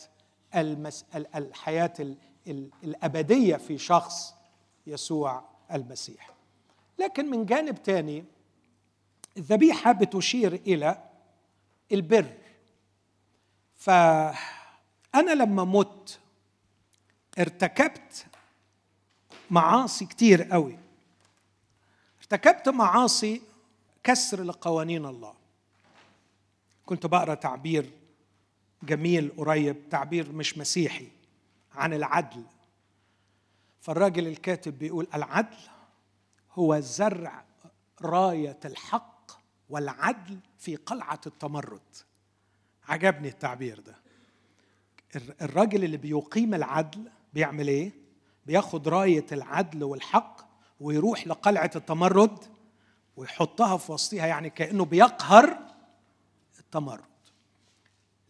المس... الحياة ال... ال... الأبدية في شخص يسوع المسيح. لكن من جانب ثاني الذبيحة بتشير إلى البر. فأنا لما مت ارتكبت معاصي كتير قوي. ارتكبت معاصي كسر لقوانين الله. كنت بقرأ تعبير جميل قريب تعبير مش مسيحي عن العدل. فالراجل الكاتب بيقول العدل هو زرع راية الحق والعدل في قلعة التمرد. عجبني التعبير ده. الراجل اللي بيقيم العدل بيعمل إيه؟ بياخد راية العدل والحق ويروح لقلعة التمرد ويحطها في وسطها يعني كأنه بيقهر التمرد.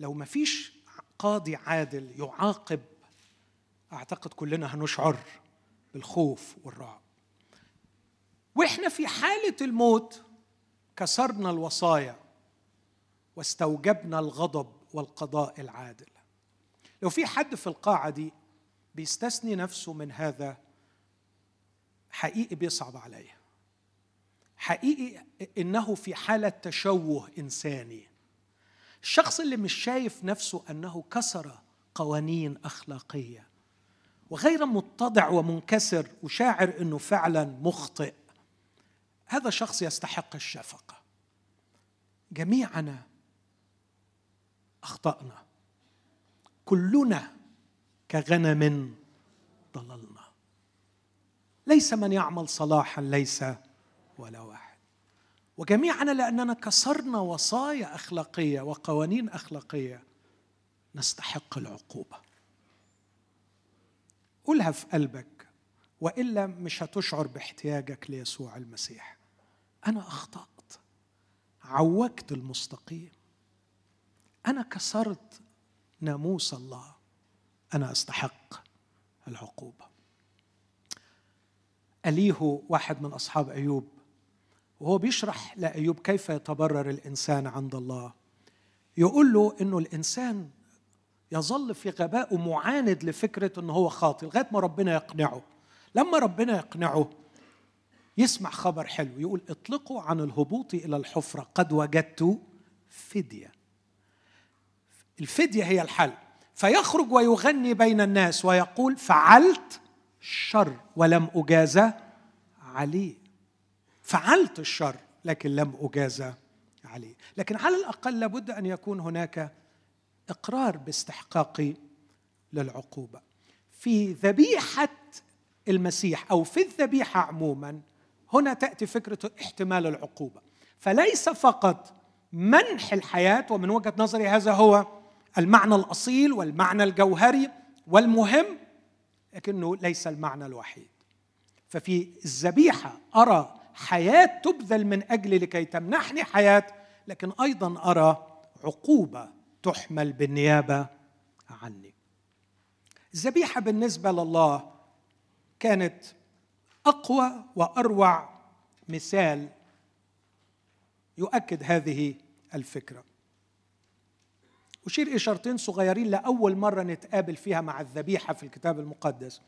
لو ما فيش قاضي عادل يعاقب أعتقد كلنا هنشعر بالخوف والرعب. وإحنا في حالة الموت كسرنا الوصايا واستوجبنا الغضب والقضاء العادل. لو في حد في القاعة دي بيستثني نفسه من هذا حقيقي بيصعب عليا. حقيقي إنه في حالة تشوه إنساني. الشخص اللي مش شايف نفسه أنه كسر قوانين أخلاقية وغير متضع ومنكسر وشاعر إنه فعلا مخطئ هذا شخص يستحق الشفقة. جميعنا أخطأنا. كلنا كغنم ضللنا. ليس من يعمل صلاحا ليس ولا واحد. وجميعنا لأننا كسرنا وصايا أخلاقية وقوانين أخلاقية نستحق العقوبة. قولها في قلبك والا مش هتشعر باحتياجك ليسوع المسيح. أنا أخطأت. عوجت المستقيم. أنا كسرت ناموس الله. أنا أستحق العقوبة. اليهو واحد من أصحاب أيوب. وهو بيشرح لأيوب كيف يتبرر الإنسان عند الله. يقول له إنه الإنسان يظل في غبائه معاند لفكرة إنه هو خاطئ لغاية ما ربنا يقنعه. لما ربنا يقنعه يسمع خبر حلو يقول اطلقوا عن الهبوط إلى الحفرة قد وجدت فدية. الفدية هي الحل. فيخرج ويغني بين الناس ويقول فعلت شر ولم اجازى عليه فعلت الشر لكن لم اجازى عليه لكن على الأقل لابد أن يكون هناك إقرار باستحقاقي للعقوبة. في ذبيحة المسيح أو في الذبيحة عموما هنا تأتي فكرة احتمال العقوبة. فليس فقط منح الحياة ومن وجهة نظري هذا هو المعنى الأصيل والمعنى الجوهري والمهم لكنه ليس المعنى الوحيد. ففي الذبيحة أرى حياة تبذل من أجل لكي تمنحني حياة لكن أيضا أرى عقوبة تحمل بالنيابة عني. الذبيحة بالنسبة لله كانت أقوى وأروع مثال يؤكد هذه الفكرة. أشير إشارتين صغيرين لأول مرة نتقابل فيها مع الذبيحة في الكتاب المقدس.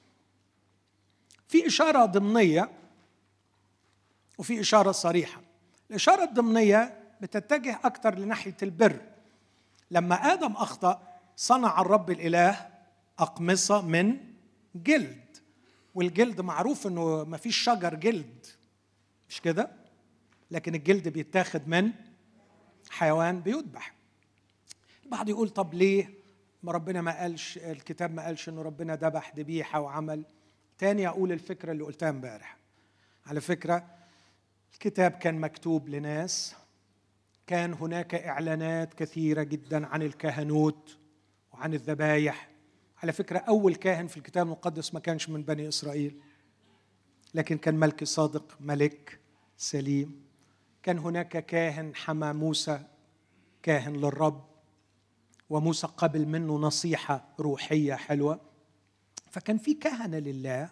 في إشارة ضمنية وفي إشارة صريحة. الإشارة الضمنية بتتجه أكثر لناحية البر. لما آدم أخطأ صنع الرب الإله أقمصة من جلد. والجلد معروف إنه ما فيش شجر جلد مش كده؟ لكن الجلد بيتاخد من حيوان بيذبح. البعض يقول طب ليه؟ ما ربنا ما قالش الكتاب ما قالش إنه ربنا ذبح ذبيحة وعمل. تاني أقول الفكرة اللي قلتها امبارح. على فكرة الكتاب كان مكتوب لناس كان هناك إعلانات كثيرة جدا عن الكهنوت وعن الذبايح. على فكرة أول كاهن في الكتاب المقدس ما كانش من بني إسرائيل لكن كان ملك صادق ملك سليم. كان هناك كاهن حمى موسى كاهن للرب وموسى قبل منه نصيحة روحية حلوة. فكان في كهنة لله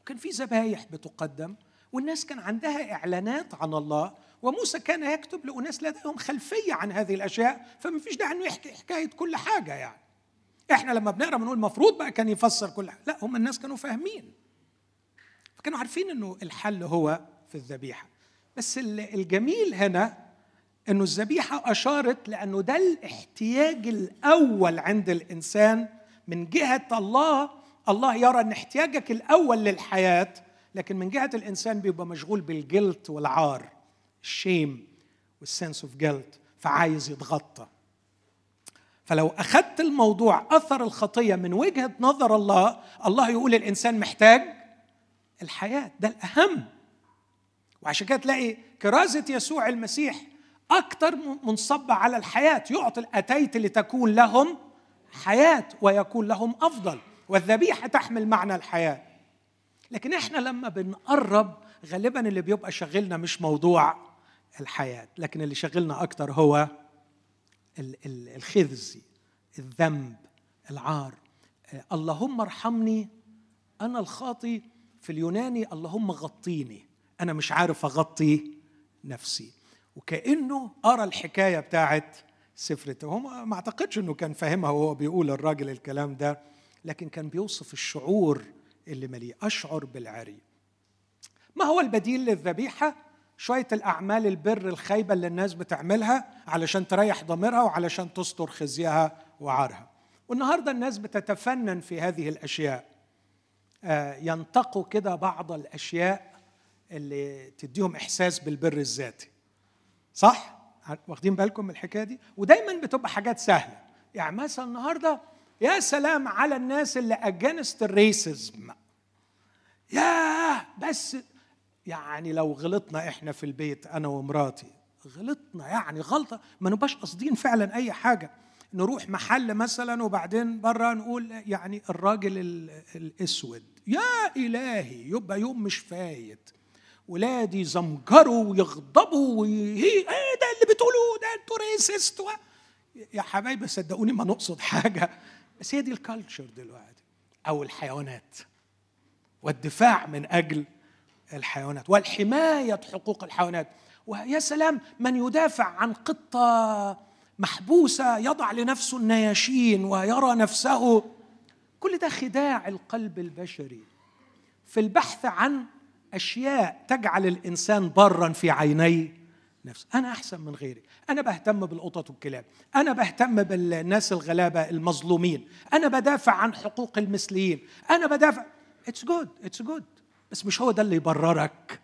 وكان في ذبايح بتقدم والناس كان عندها إعلانات عن الله وموسى كان يكتب لأناس لديهم خلفية عن هذه الأشياء فما فيش داعي إنه يحكي حكاية كل حاجة يعني. إحنا لما بنقرا بنقول المفروض بقى كان يفسر كل حاجة. لا هم الناس كانوا فاهمين. فكانوا عارفين إنه الحل هو في الذبيحة. بس الجميل هنا إنه الذبيحة أشارت لأنه ده الاحتياج الأول عند الإنسان من جهة الله. الله يرى إن احتياجك الأول للحياة لكن من جهة الإنسان بيبقى مشغول بال guilt والعار ال shame وال sense of guilt فعايز يتغطى. فلو أخذت الموضوع أثر الخطية من وجهة نظر الله الله يقول الإنسان محتاج الحياة ده الأهم. وعشان كده تلاقي كرازة يسوع المسيح أكثر منصبه على الحياة يعطي اتيت لتكون لهم حياة ويكون لهم أفضل والذبيحة تحمل معنى الحياة. لكن إحنا لما بنقرب غالبا اللي بيبقى شغلنا مش موضوع الحياة لكن اللي شغلنا أكتر هو الخزي الذنب العار. اللهم ارحمني أنا الخاطي في اليوناني اللهم غطيني. أنا مش عارف أغطي نفسي. وكأنه أرى الحكاية بتاعت سفر هو ما أعتقدش إنه كان فاهمها وهو بيقول الراجل الكلام ده لكن كان بيوصف الشعور اللي مليء. أشعر بالعري. ما هو البديل للذبيحة؟ شوية الأعمال البر الخايبة اللي الناس بتعملها علشان تريح ضميرها وعلشان تستر خزيها وعارها. والنهاردة الناس بتتفنن في هذه الأشياء. آه، ينتقوا كده بعض الأشياء اللي تديهم إحساس بالبر الذاتي. صح؟ واخدين بالكم من الحكاية دي؟ ودايما بتبقى حاجات سهلة. يعني مثلا النهارده يا سلام على الناس اللي اجانست الريسزم يا بس يعني لو غلطنا إحنا في البيت أنا ومراتي. غلطنا يعني غلطة. ما نبقاش قاصدين فعلا أي حاجة. نروح محل مثلا وبعدين بره نقول يعني الراجل الأسود. يا إلهي يبقى يوم مش فايت. ولادي يزمجروا ويغضبوا إيه ده اللي بتقولوه ده؟ أنتوا ريسست يا حبايبي صدقوني ما نقصد حاجة. بس هي دي الكالتشر دلوقتي. أو الحيوانات. والدفاع من أجل الحيوانات والحماية حقوق الحيوانات. ويا سلام من يدافع عن قطة محبوسة يضع لنفسه النياشين ويرى نفسه. كل ده خداع القلب البشري. في البحث عن أشياء تجعل الإنسان برا في عيني نفسه. أنا أحسن من غيري. أنا بهتم بالقطط والكلاب. أنا بهتم بالناس الغلابة المظلومين. أنا بدافع عن حقوق المثليين. أنا بدافع. it's good it's good بس مش هو ده اللي يبررك.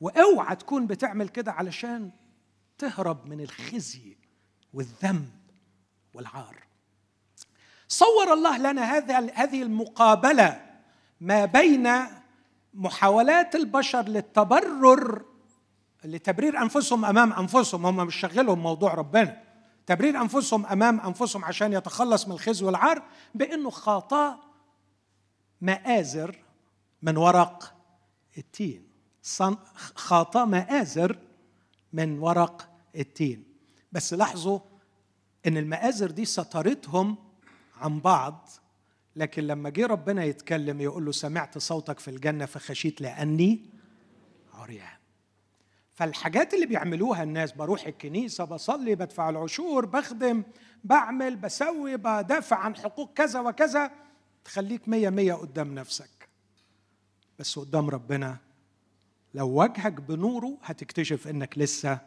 وأوعى تكون بتعمل كده علشان تهرب من الخزي والذنب والعار. صور الله لنا هذا هذه المقابلة ما بين محاولات البشر للتبرر لتبرير أنفسهم أمام أنفسهم. هم مش شغلهم موضوع ربنا. تبرير أنفسهم أمام أنفسهم عشان يتخلص من الخزي والعار بأنه خاطاه مآزر من ورق التين. خاطاه مآزر من ورق التين. بس لاحظوا إن المآزر دي سترتهم عن بعض لكن لما جه ربنا يتكلم يقول له سمعت صوتك في الجنة فخشيت لأني عريان. فالحاجات اللي بيعملوها الناس بروح الكنيسة بصلي بدفع العشور بخدم بعمل بسوي بدافع عن حقوق كذا وكذا تخليك مية مية قدام نفسك. بس قدام ربنا. لو وجهك بنوره هتكتشف إنك لسه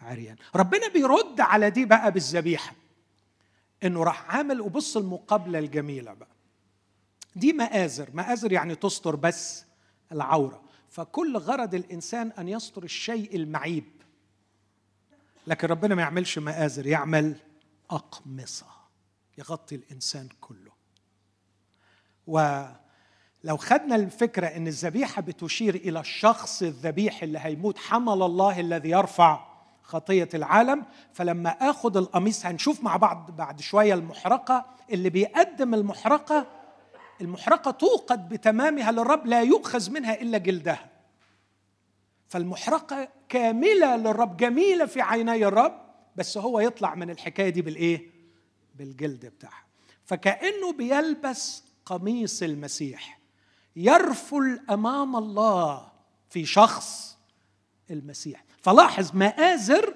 عريان. ربنا بيرد على دي بقى بالذبيحة. إنه راح عامل وبص المقابلة الجميلة بقى. دي مآزر. مآزر يعني تستر بس العورة. فكل غرض الإنسان أن يستر الشيء المعيب. لكن ربنا ما يعملش مآزر يعمل أقمصة. يغطي الإنسان كله. ولو خدنا الفكرة أن الذبيحة بتشير إلى الشخص الذبيح اللي هيموت حمل الله الذي يرفع خطية العالم. فلما آخذ القميص هنشوف مع بعض بعد شوية المحرقة. اللي بيقدم المحرقة المحرقة توقد بتمامها للرب لا يؤخذ منها إلا جلدها. فالمحرقة كاملة للرب جميلة في عيني الرب بس هو يطلع من الحكاية دي بالإيه؟ بالجلد بتاعها. فكأنه بيلبس قميص المسيح. يرفل أمام الله في شخص المسيح. فلاحظ مآزر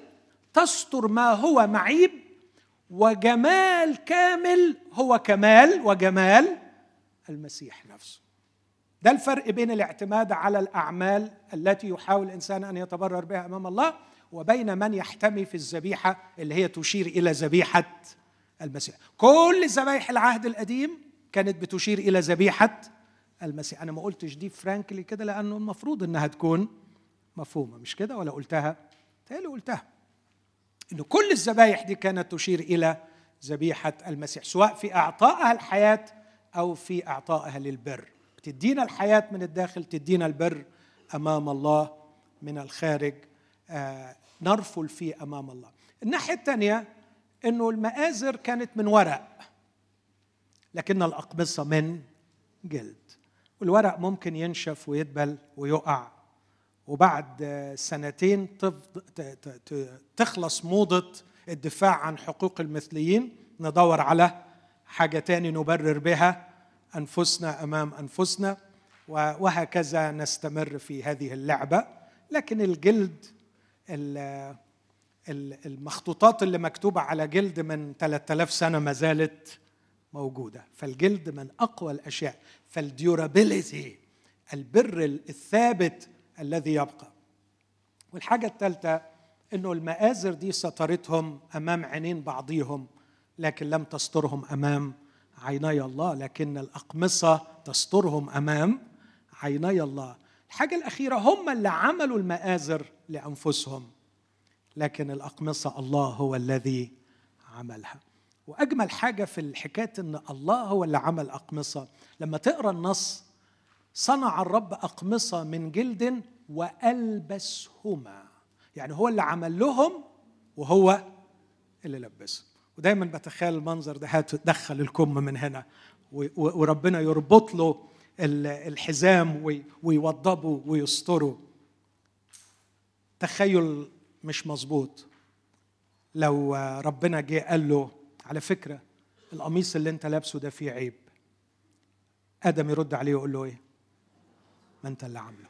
تستر ما هو معيب وجمال كامل هو كمال وجمال المسيح نفسه. ده الفرق بين الاعتماد على الأعمال التي يحاول الانسان أن يتبرر بها أمام الله وبين من يحتمي في الذبيحة اللي هي تشير إلى ذبيحة المسيح. كل ذبائح العهد القديم كانت بتشير إلى ذبيحة المسيح. أنا ما قلتش دي فرانكلي كده لأنه المفروض إنها تكون مفهومة مش كده ولا قلتها؟ تالي قلتها. إنه كل الذبائح دي كانت تشير إلى ذبيحة المسيح سواء في أعطائها الحياة أو في أعطائها للبر. بتدينا الحياة من الداخل تدينا البر أمام الله من الخارج. آه نرفل فيه أمام الله. الناحية الثانية إنه المآزر كانت من ورق لكن الأقمصة من جلد. والورق ممكن ينشف ويدبل ويقع. وبعد سنتين تخلص موضة الدفاع عن حقوق المثليين ندور على حاجة تاني نبرر بها أنفسنا أمام أنفسنا وهكذا نستمر في هذه اللعبة. لكن الجلد المخطوطات اللي مكتوبة على جلد من 3000 سنة ما زالت موجودة. فالجلد من أقوى الأشياء. فالديورابيليتي البر الثابت الذي يبقى. والحاجة الثالثة أنه المآزر دي سترتهم أمام عينين بعضيهم لكن لم تسترهم أمام عيني الله لكن الأقمصة تسترهم أمام عيني الله. الحاجة الأخيرة هم اللي عملوا المآزر لأنفسهم لكن الأقمصة الله هو الذي عملها. وأجمل حاجة في الحكاية إن الله هو اللي عمل أقمصة. لما تقرأ النص صنع الرب أقمصة من جلد وألبسهما. يعني هو اللي عمل لهم وهو اللي لبسهم ودايما بتخيل المنظر ده هات دخل الكم من هنا. وربنا يربط له الحزام ويوضبه ويستره. تخيل مش مظبوط. لو ربنا جه قال له على فكرة القميص اللي انت لابسه ده فيه عيب. آدم يرد عليه ويقول له إيه؟ ما انت اللي عامله.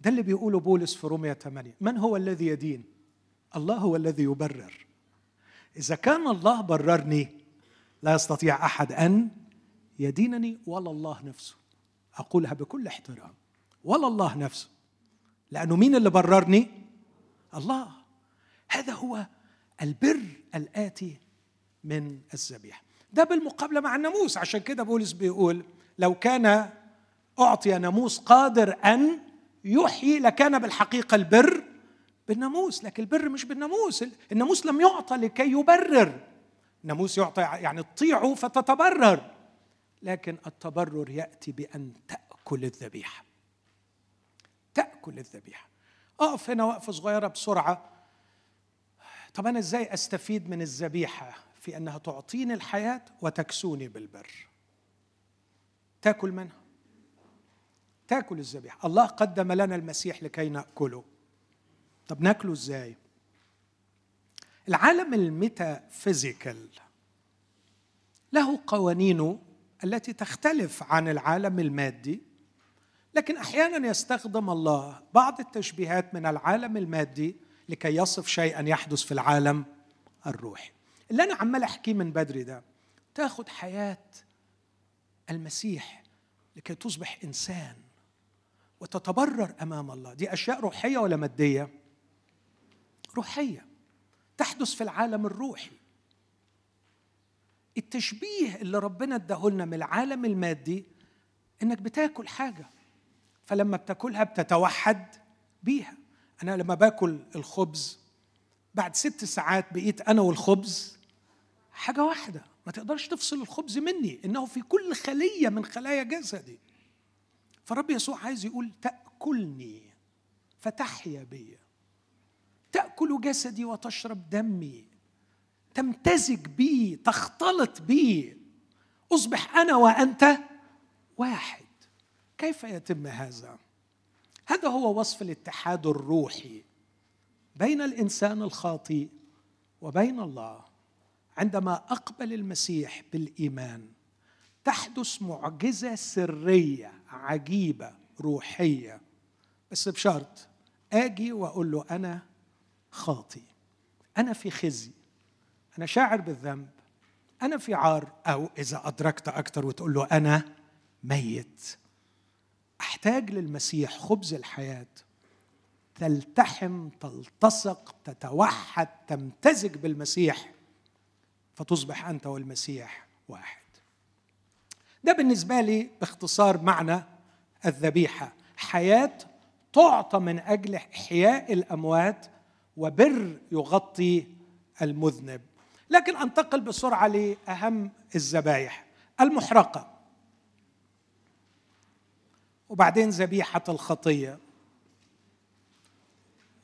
ده اللي بيقوله بولس في رومية 8 من هو الذي يدين؟ الله هو الذي يبرر. إذا كان الله بررني لا يستطيع أحد أن يدينني ولا الله نفسه. أقولها بكل احترام. ولا الله نفسه. لأنه مين اللي بررني؟ الله. هذا هو البر الآتي من الذبيحة. ده بالمقابلة مع الناموس. عشان كده بولس بيقول لو كان أعطي ناموس قادر أن يحيي لكان بالحقيقة البر بالناموس. لكن البر مش بالناموس. الناموس لم يعطى لكي يبرر. الناموس يعطى يعني تطيعه فتتبرر. لكن التبرر يأتي بأن تأكل الذبيحة. تأكل الذبيحة. أقف هنا وقفه صغيرة بسرعة. طب أنا إزاي أستفيد من الذبيحة؟ في أنها تعطيني الحياة وتكسوني بالبر. تاكل منها. تاكل الذبيحة. الله قدم لنا المسيح لكي نأكله. طب ناكله إزاي؟ العالم الميتافيزيكال له قوانينه التي تختلف عن العالم المادي لكن أحيانا يستخدم الله بعض التشبيهات من العالم المادي لكي يصف شيئا يحدث في العالم الروحي. اللي أنا عمال أحكيه من بدري ده تاخد حياة المسيح لكي تصبح إنسان وتتبرر أمام الله. دي أشياء روحية ولا مادية؟ روحية. تحدث في العالم الروحي. التشبيه اللي ربنا اداهولنا من العالم المادي إنك بتاكل حاجة فلما بتاكلها بتتوحد بيها. أنا لما باكل الخبز بعد ست ساعات بقيت أنا والخبز حاجة واحدة ما تقدرش تفصل الخبز مني إنه في كل خلية من خلايا جسدي. فرب يسوع عايز يقول تأكلني فتحيا بي. تأكل جسدي وتشرب دمي. تمتزج بي تختلط بي. أصبح أنا وأنت واحد. كيف يتم هذا؟ هذا هو وصف الاتحاد الروحي بين الإنسان الخاطئ وبين الله. عندما أقبل المسيح بالإيمان تحدث معجزة سرية عجيبة روحية. بس بشرط آجي وأقول له أنا خاطي. أنا في خزي. أنا شاعر بالذنب. أنا في عار. أو إذا أدركت أكثر وتقول له أنا ميت. أحتاج للمسيح خبز الحياة. تلتحم تلتصق تتوحد تمتزج بالمسيح. فتصبح أنت والمسيح واحد. ده بالنسبة لي باختصار معنى الذبيحة. حياة تعطى من أجل إحياء الأموات وبر يغطي المذنب. لكن أنتقل بسرعة لأهم الذبائح المحرقة. وبعدين ذبيحة الخطية.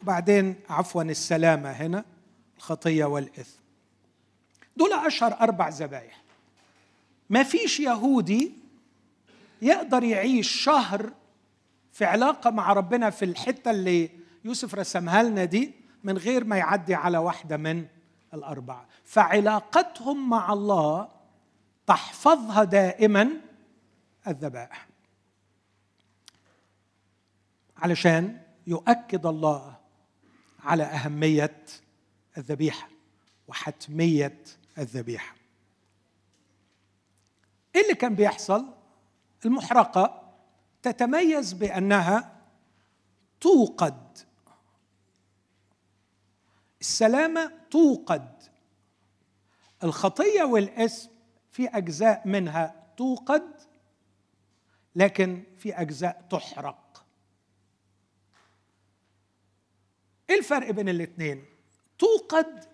وبعدين عفوا السلامة هنا الخطية والإثم. دول أشهر أربع ذبائح ما فيش يهودي يقدر يعيش شهر في علاقة مع ربنا في الحتة اللي يوسف رسمها لنا دي من غير ما يعدي على واحدة من الأربعة. فعلاقتهم مع الله تحفظها دائما الذبائح. علشان يؤكد الله على أهمية الذبيحة وحتمية الذبيحة. إيه اللي كان بيحصل؟ المحرقة تتميز بأنها توقد. السلامة توقد. الخطية والإسم في أجزاء منها توقد لكن في أجزاء تحرق. إيه الفرق بين الاثنين توقد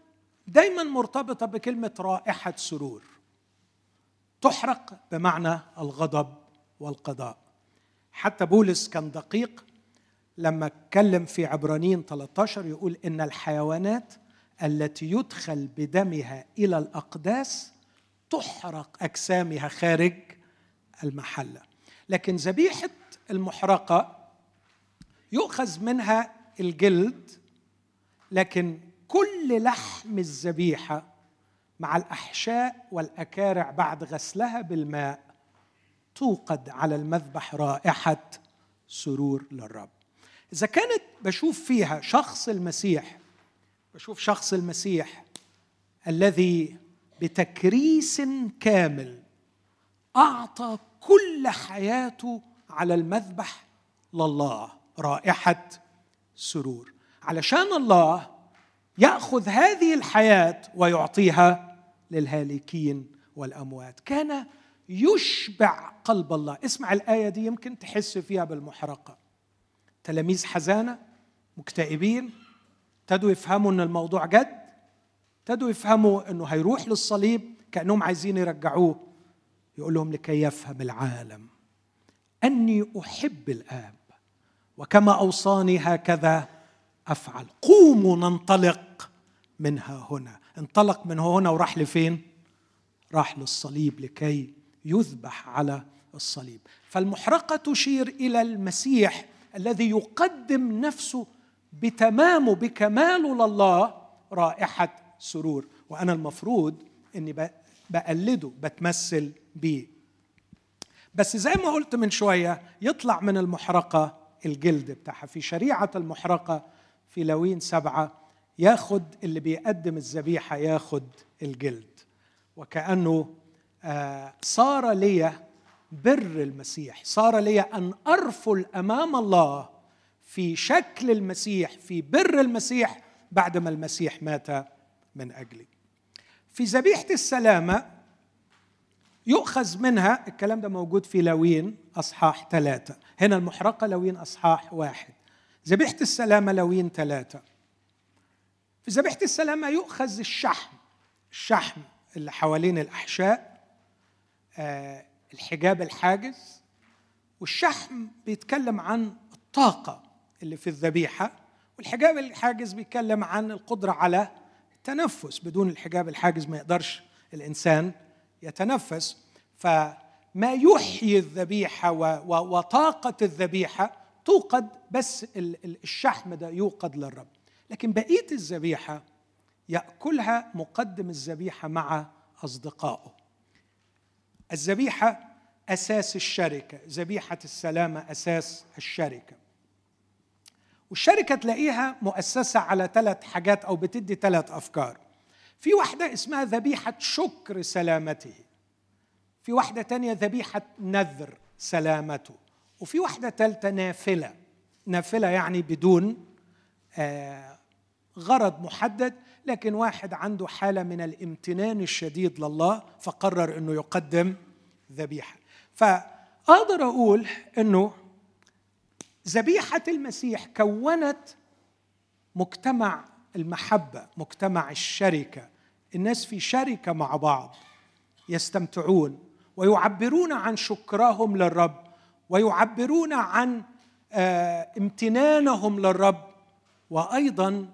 دايما مرتبطة بكلمة رائحة سرور. تحرق بمعنى الغضب والقضاء. حتى بولس كان دقيق لما اتكلم في عبرانيين 13 يقول إن الحيوانات التي يدخل بدمها إلى الأقداس تحرق أجسامها خارج المحلة. لكن ذبيحة المحرقة يؤخذ منها الجلد لكن كل لحم الذبيحة مع الأحشاء والأكارع بعد غسلها بالماء توقد على المذبح رائحة سرور للرب. إذا كانت بشوف فيها شخص المسيح بشوف شخص المسيح الذي بتكريس كامل أعطى كل حياته على المذبح لله رائحة سرور. علشان الله يأخذ هذه الحياة ويعطيها للهالكين والأموات. كان يشبع قلب الله. اسمع الآية دي يمكن تحس فيها بالمحرقة. تلاميذ حزانة مكتئبين ابتدوا يفهموا إن الموضوع جد ابتدوا يفهموا إنه هيروح للصليب كأنهم عايزين يرجعوه. يقول لهم لكي يفهم العالم. أني أحب الآب وكما أوصاني هكذا أفعل. قوموا ننطلق منها هنا. انطلق من هنا وراح لفين؟ راح للصليب لكي يذبح على الصليب. فالمحرقة تشير إلى المسيح الذي يقدم نفسه بتمامه بكماله لله رائحة سرور. وأنا المفروض إني بقلده بتمثل بيه. بس زي ما قلت من شوية يطلع من المحرقة الجلد بتاعها. في شريعة المحرقة في لوين سبعة ياخد اللي بيقدم الذبيحة ياخد الجلد. وكأنه آه، صار لي بر المسيح صار لي أن أرفل أمام الله في شكل المسيح في بر المسيح بعدما المسيح مات من أجلي. في ذبيحة السلامة يؤخذ منها الكلام ده موجود في لوين أصحاح ثلاثة. هنا المحرقة لوين أصحاح واحد. ذبيحة السلامة لوين ثلاثة؟ في ذبيحة السلامة يؤخذ الشحم الشحم اللي حوالين الأحشاء آه الحجاب الحاجز والشحم بيتكلم عن الطاقة اللي في الذبيحة والحجاب الحاجز بيتكلم عن القدرة على التنفس. بدون الحجاب الحاجز ما يقدرش الإنسان يتنفس. فما يحيي الذبيحة وطاقة الذبيحة توقد بس الشحم ده يوقد للرب. لكن بقية الذبيحة يأكلها مقدم الذبيحة مع أصدقائه. الذبيحة أساس الشركة ذبيحة السلامة أساس الشركة. والشركة تلاقيها مؤسسة على ثلاث حاجات أو بتدي ثلاث أفكار. في واحدة اسمها ذبيحة شكر سلامته. في واحدة تانية ذبيحة نذر سلامته. وفي واحدة ثالثه نافلة. نافلة يعني بدون آه غرض محدد لكن واحد عنده حالة من الامتنان الشديد لله فقرر إنه يقدم ذبيحة. فأقدر أقول إنه ذبيحة المسيح كونت مجتمع المحبة مجتمع الشركة. الناس في شركة مع بعض يستمتعون ويعبرون عن شكرهم للرب. ويعبرون عن آه، امتنانهم للرب. وأيضا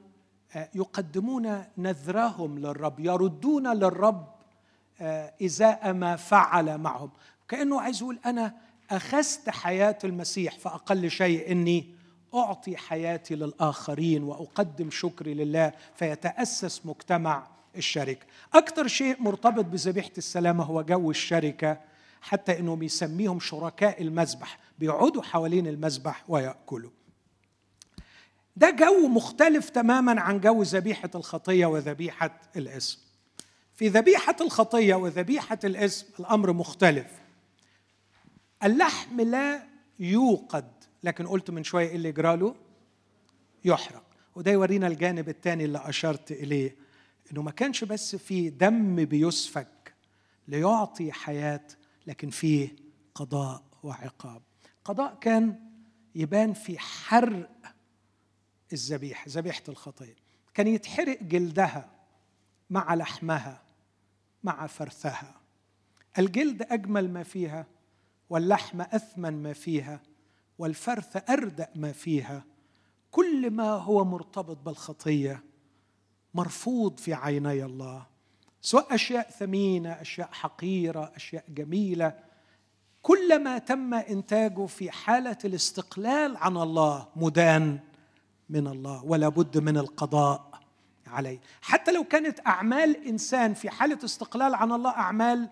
آه، يقدمون نذرهم للرب يردون للرب آه، إزاء ما فعل معهم. كأنه عايز يقول أنا أخذت حياة المسيح فأقل شيء إني أعطي حياتي للآخرين وأقدم شكري لله فيتأسس مجتمع الشركة. أكثر شيء مرتبط بذبيحة السلامة هو جو الشركة. حتى إنهم يسميهم شركاء المذبح بيقعدوا حوالين المذبح ويأكلوا. ده جو مختلف تماما عن جو ذبيحة الخطية وذبيحة الاسم. في ذبيحة الخطية وذبيحة الاسم الأمر مختلف. اللحم لا يوقد لكن قلت من شوية إيه اللي يجرى يحرق. وده يورينا الجانب الثاني اللي أشرت إليه إنه ما كانش بس في دم بيسفك ليعطي حياة لكن فيه قضاء وعقاب. قضاء كان يبان في حرق الذبيحة ذبيحة الخطيه كان يتحرق جلدها مع لحمها مع فرثها. الجلد أجمل ما فيها واللحم أثمن ما فيها والفرث أردأ ما فيها. كل ما هو مرتبط بالخطيه مرفوض في عيني الله. سواء أشياء ثمينة أشياء حقيرة أشياء جميلة كلما تم إنتاجه في حالة الاستقلال عن الله مدان من الله ولا بد من القضاء عليه. حتى لو كانت أعمال إنسان في حالة استقلال عن الله أعمال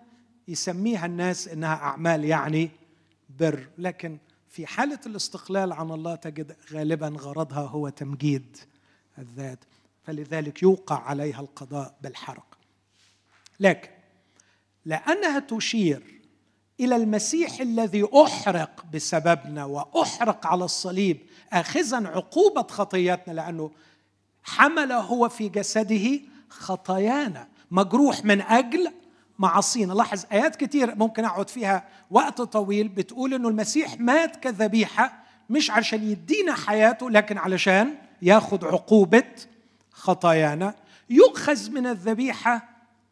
يسميها الناس إنها أعمال يعني بر لكن في حالة الاستقلال عن الله تجد غالبا غرضها هو تمجيد الذات. فلذلك يوقع عليها القضاء بالحرق لكن لأنها تشير إلى المسيح الذي أحرق بسببنا وأحرق على الصليب اخذا عقوبة خطياتنا لأنه حمل هو في جسده خطايانا. مجروح من أجل معاصينا. لاحظ آيات كتير ممكن أقعد فيها وقت طويل بتقول إنه المسيح مات كذبيحة مش عشان يدينا حياته لكن علشان ياخذ عقوبة خطايانا. يؤخذ من الذبيحة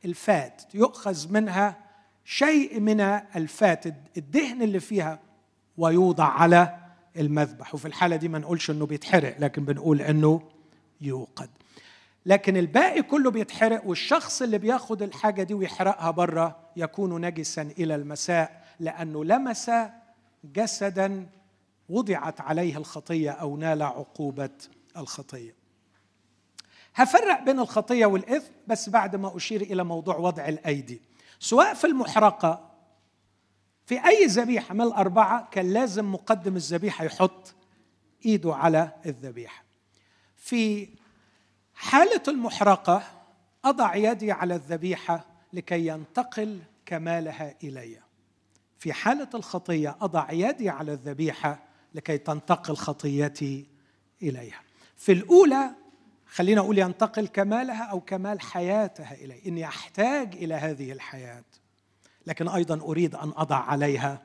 الفات يؤخذ منها شيء من الفات الدهن اللي فيها ويوضع على المذبح. وفي الحالة دي ما نقولش إنه بيتحرق لكن بنقول إنه يوقد. لكن الباقي كله بيتحرق والشخص اللي بياخد الحاجة دي ويحرقها برة يكون نجسا إلى المساء لأنه لمس جسدا وضعت عليه الخطية أو نال عقوبة الخطية. هفرق بين الخطية والإثم بس بعد ما أشير إلى موضوع وضع الأيدي. سواء في المحرقة في أي ذبيحة من الأربعة كان لازم مقدم الذبيحة يحط إيده على الذبيحة. في حالة المحرقة أضع يدي على الذبيحة لكي ينتقل كمالها إلي. في حالة الخطية أضع يدي على الذبيحة لكي تنتقل خطيتي إليها. في الأولى خلينا أقول ينتقل كمالها أو كمال حياتها إلي إني أحتاج إلى هذه الحياة لكن أيضا أريد أن أضع عليها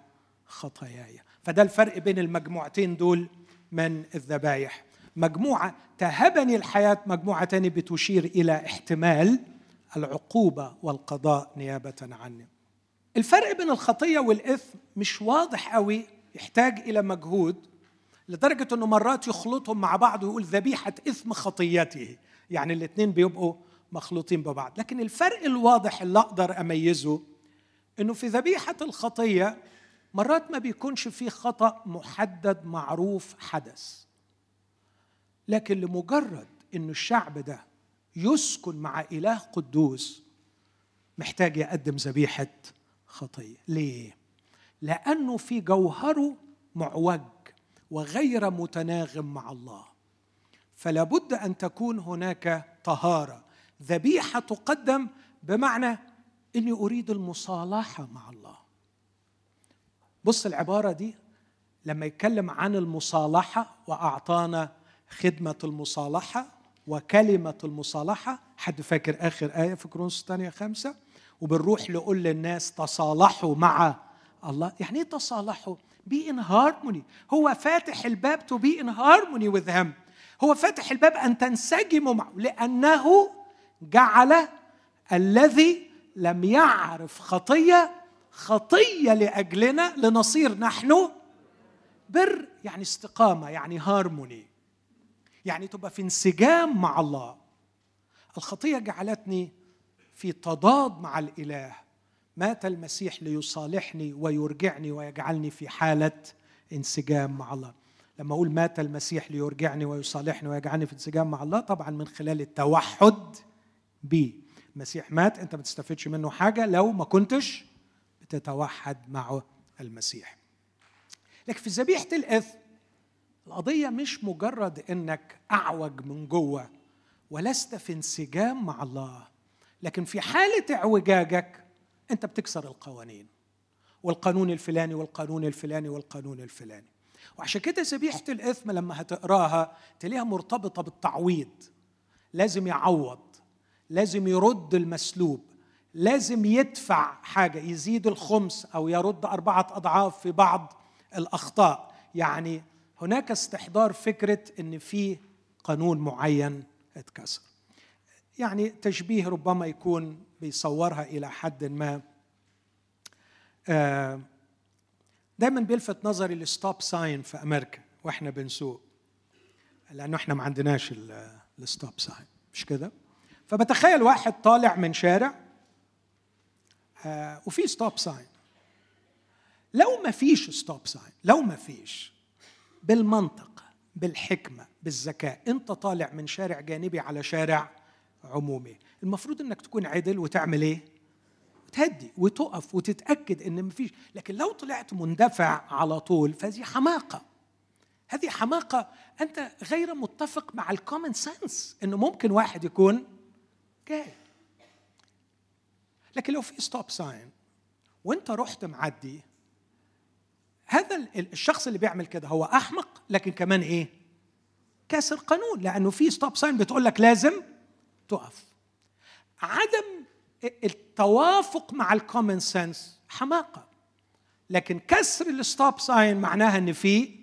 خطاياي. فده الفرق بين المجموعتين دول من الذبايح. مجموعة تهبني الحياة مجموعة تانية بتشير إلى احتمال العقوبة والقضاء نيابة عني. الفرق بين الخطية والإثم مش واضح قوي يحتاج إلى مجهود. لدرجة أنه مرات يخلطهم مع بعض ويقول ذبيحة إثم خطيته. يعني الاثنين بيبقوا مخلوطين ببعض. لكن الفرق الواضح اللي أقدر أميزه أنه في ذبيحة الخطية مرات ما بيكونش في خطأ محدد معروف حدث. لكن لمجرد أن الشعب ده يسكن مع إله قدوس محتاج يقدم ذبيحة خطية. ليه؟ لأنه في جوهره معوج. وغير متناغم مع الله. فلا بد أن تكون هناك طهارة. ذبيحة تقدم بمعنى إني أريد المصالحة مع الله. بص العبارة دي لما يتكلم عن المصالحة وأعطانا خدمة المصالحة وكلمة المصالحة حد فاكر آخر آية في كورنثوس الثانية خمسة؟ وبنروح نقول للناس تصالحوا مع الله. يعني إيه تصالحوا؟ be in harmony هو فاتح الباب to be in harmony with Him هو فاتح الباب أن تنسجموا معه لأنه جعل الذي لم يعرف خطية خطية لأجلنا لنصير نحن بر يعني استقامة يعني هارموني يعني تبقى في انسجام مع الله. الخطية جعلتني في تضاد مع الإله. مات المسيح ليصالحني ويرجعني ويجعلني في حالة انسجام مع الله. لما أقول مات المسيح ليرجعني ويصالحني ويجعلني في انسجام مع الله طبعا من خلال التوحد بي المسيح مات أنت ما تستفدش منه حاجة لو ما كنتش بتتوحد مع المسيح. لكن في ذبيحة الإثم القضية مش مجرد إنك أعوج من جوة ولست في انسجام مع الله لكن في حالة اعوجاجك أنت بتكسر القوانين والقانون الفلاني والقانون الفلاني والقانون الفلاني. وعشان كده ذبيحه الإثم لما هتقراها تلاقيها مرتبطة بالتعويض. لازم يعوض لازم يرد المسلوب لازم يدفع حاجة يزيد الخمس أو يرد أربعة أضعاف في بعض الأخطاء. يعني هناك استحضار فكرة إن في قانون معين اتكسر. يعني تشبيه ربما يكون بيصورها إلى حد ما. آه، دايما بيلفت نظري ال stop sign في أمريكا وإحنا بنسوق لأنه إحنا ما عندناش ال stop sign مش كده؟ فبتخيل واحد طالع من شارع آه، وفي stop sign لو ما فيش stop sign لو ما فيش بالمنطق بالحكمة بالذكاء أنت طالع من شارع جانبي على شارع عمومي. المفروض إنك تكون عدل وتعمل إيه؟ تهدي وتقف وتتأكد إن مفيش. لكن لو طلعت مندفع على طول فهذه حماقة. هذه حماقة. أنت غير متفق مع ال common sense إنه ممكن واحد يكون جاي لكن لو في stop sign وأنت رحت معدي هذا الشخص اللي بيعمل كده هو أحمق لكن كمان إيه؟ كاسر قانون. لأنه في stop sign بتقول لك لازم تقف. عدم التوافق مع ال common sense حماقة. لكن كسر ال stop sign معناها إن في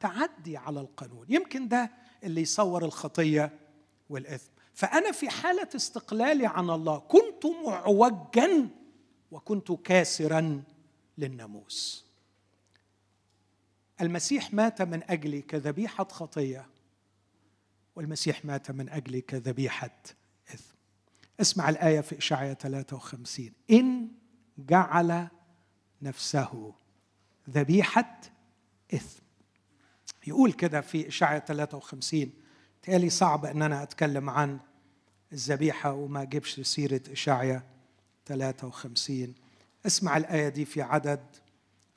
تعدي على القانون. يمكن ده اللي يصور الخطية والإثم. فأنا في حالة استقلالي عن الله كنت معوجا وكنت كاسرا للناموس. المسيح مات من أجلي كذبيحة خطية والمسيح مات من أجلي كذبيحة اسمع الآية في إشعياء 53 إن جعل نفسه ذبيحة إثم. يقول كده في إشعياء 53 تالي صعب إن أنا أتكلم عن الذبيحة وما اجيبش سيرة إشعياء 53 اسمع الآية دي في عدد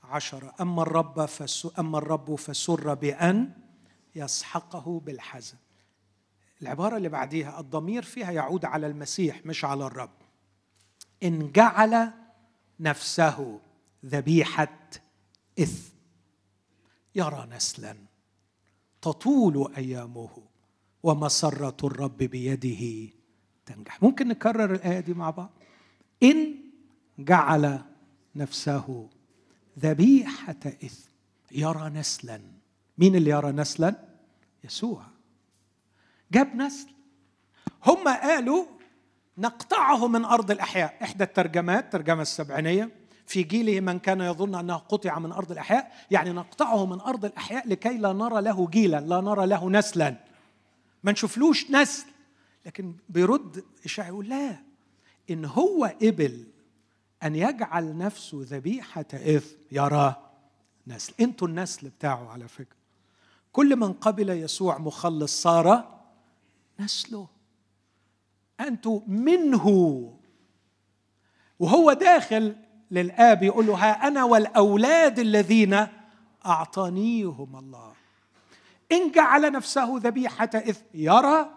عشرة. أما الرب أما الرب فسر بأن يسحقه بالحزن. العبارة اللي بعديها الضمير فيها يعود على المسيح مش على الرب. إن جعل نفسه ذبيحة إثم. يرى نسلا. تطول أيامه ومسرة الرب بيده تنجح. ممكن نكرر الآية دي مع بعض؟ إن جعل نفسه ذبيحة إثم. يرى نسلا. مين اللي يرى نسلا؟ يسوع. جاب نسل. هم قالوا نقطعه من أرض الأحياء. إحدى الترجمات ترجمة السبعينية في جيله من كان يظن أنه قطع من أرض الأحياء يعني نقطعه من أرض الأحياء لكي لا نرى له جيلا لا نرى له نسلا. ما نشوفلوش نسل. لكن بيرد إشاعي يقول لا إن هو قبل أن يجعل نفسه ذبيحة إثم يرى نسل. أنتوا النسل بتاعه على فكرة. كل من قبل يسوع مخلص صار نسله. أنتوا منه. وهو داخل للآب يقول له ها أنا والأولاد الذين أعطانيهم الله. إن جعل نفسه ذبيحة اثم يرى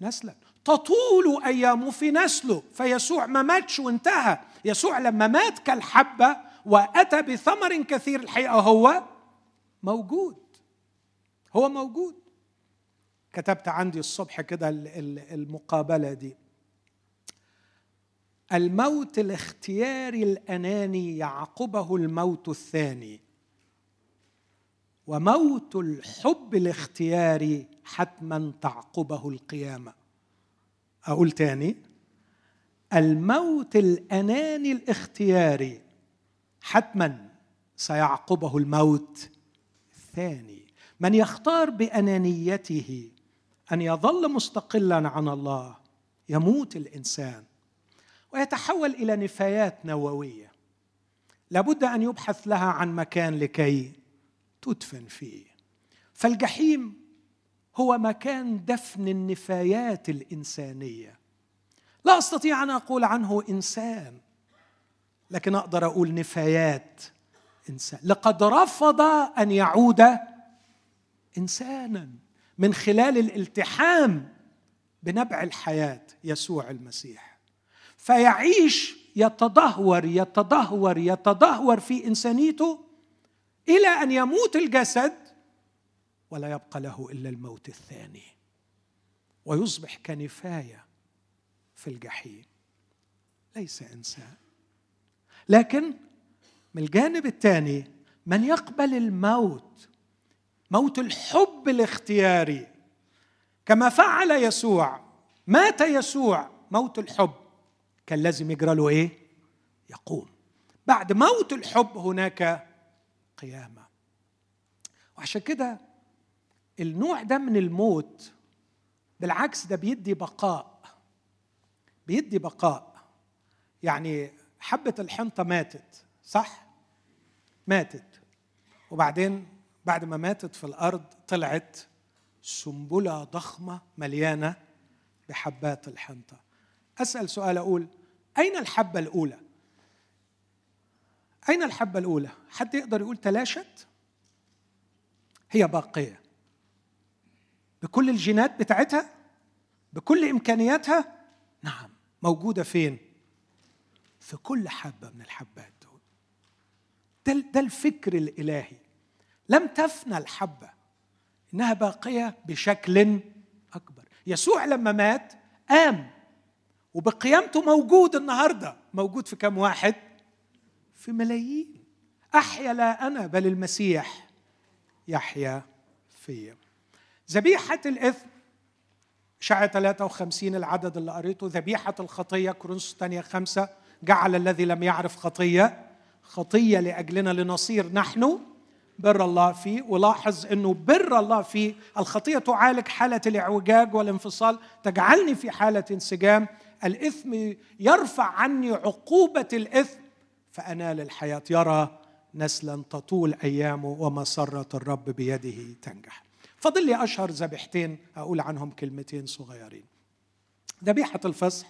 نسلا. تطول أيامه في نسله. فيسوع ما ماتش وانتهى. يسوع لما مات كالحبة وأتى بثمر كثير الحقيقة هو موجود. هو موجود. كتبت عندي الصبح كده المقابلة دي. الموت الاختياري الأناني يعقبه الموت الثاني وموت الحب الاختياري حتما تعقبه القيامة. أقول تاني الموت الأناني الاختياري حتما سيعقبه الموت الثاني. من يختار بأنانيته أن يظل مستقلا عن الله يموت الإنسان ويتحول إلى نفايات نووية. لابد أن يبحث لها عن مكان لكي تدفن فيه. فالجحيم هو مكان دفن النفايات الإنسانية. لا أستطيع أن أقول عنه إنسان لكن أقدر أقول نفايات إنسان. لقد رفض أن يعود انسانا. من خلال الالتحام بنبع الحياة يسوع المسيح. فيعيش يتدهور يتدهور يتدهور في إنسانيته إلى أن يموت الجسد ولا يبقى له إلا الموت الثاني. ويصبح كنفاية في الجحيم. ليس إنسان. لكن من الجانب الثاني من يقبل الموت موت الحب الاختياري. كما فعل يسوع مات يسوع موت الحب. كان لازم يجرى له إيه؟ يقوم. بعد موت الحب هناك قيامة. وعشان كده النوع ده من الموت بالعكس ده بيدي بقاء. بيدي بقاء. يعني حبة الحنطة ماتت صح؟ ماتت. وبعدين بعد ما ماتت في الأرض طلعت سنبلة ضخمة مليانة بحبات الحنطة أسأل سؤال أقول أين الحبة الأولى؟ أين الحبة الأولى؟ حد يقدر يقول تلاشت؟ هي باقية بكل الجينات بتاعتها بكل إمكانياتها نعم موجودة فين؟ في كل حبة من الحبات دول ده, ده الفكر الإلهي لم تفنى الحبة إنها باقية بشكل أكبر. يسوع لما مات قام وبقيامته موجود النهاردة. موجود في كم واحد؟ في ملايين. أحيا لا أنا بل المسيح يحيا فيا. ذبيحة الإثم شعة 53 العدد اللي قريته. ذبيحة الخطية كورنثوس الثانية خمسة جعل الذي لم يعرف خطية خطية لأجلنا لنصير نحن بر الله فيه ولاحظ أنه بر الله فيه. الخطية تعالج حالة الاعوجاج والانفصال تجعلني في حالة انسجام. الإثم يرفع عني عقوبة الإثم فأنال الحياة. يرى نسلا تطول أيامه ومسرة الرب بيده تنجح. فضل لي أشهر ذبيحتين أقول عنهم كلمتين صغيرين. ذبيحة الفصح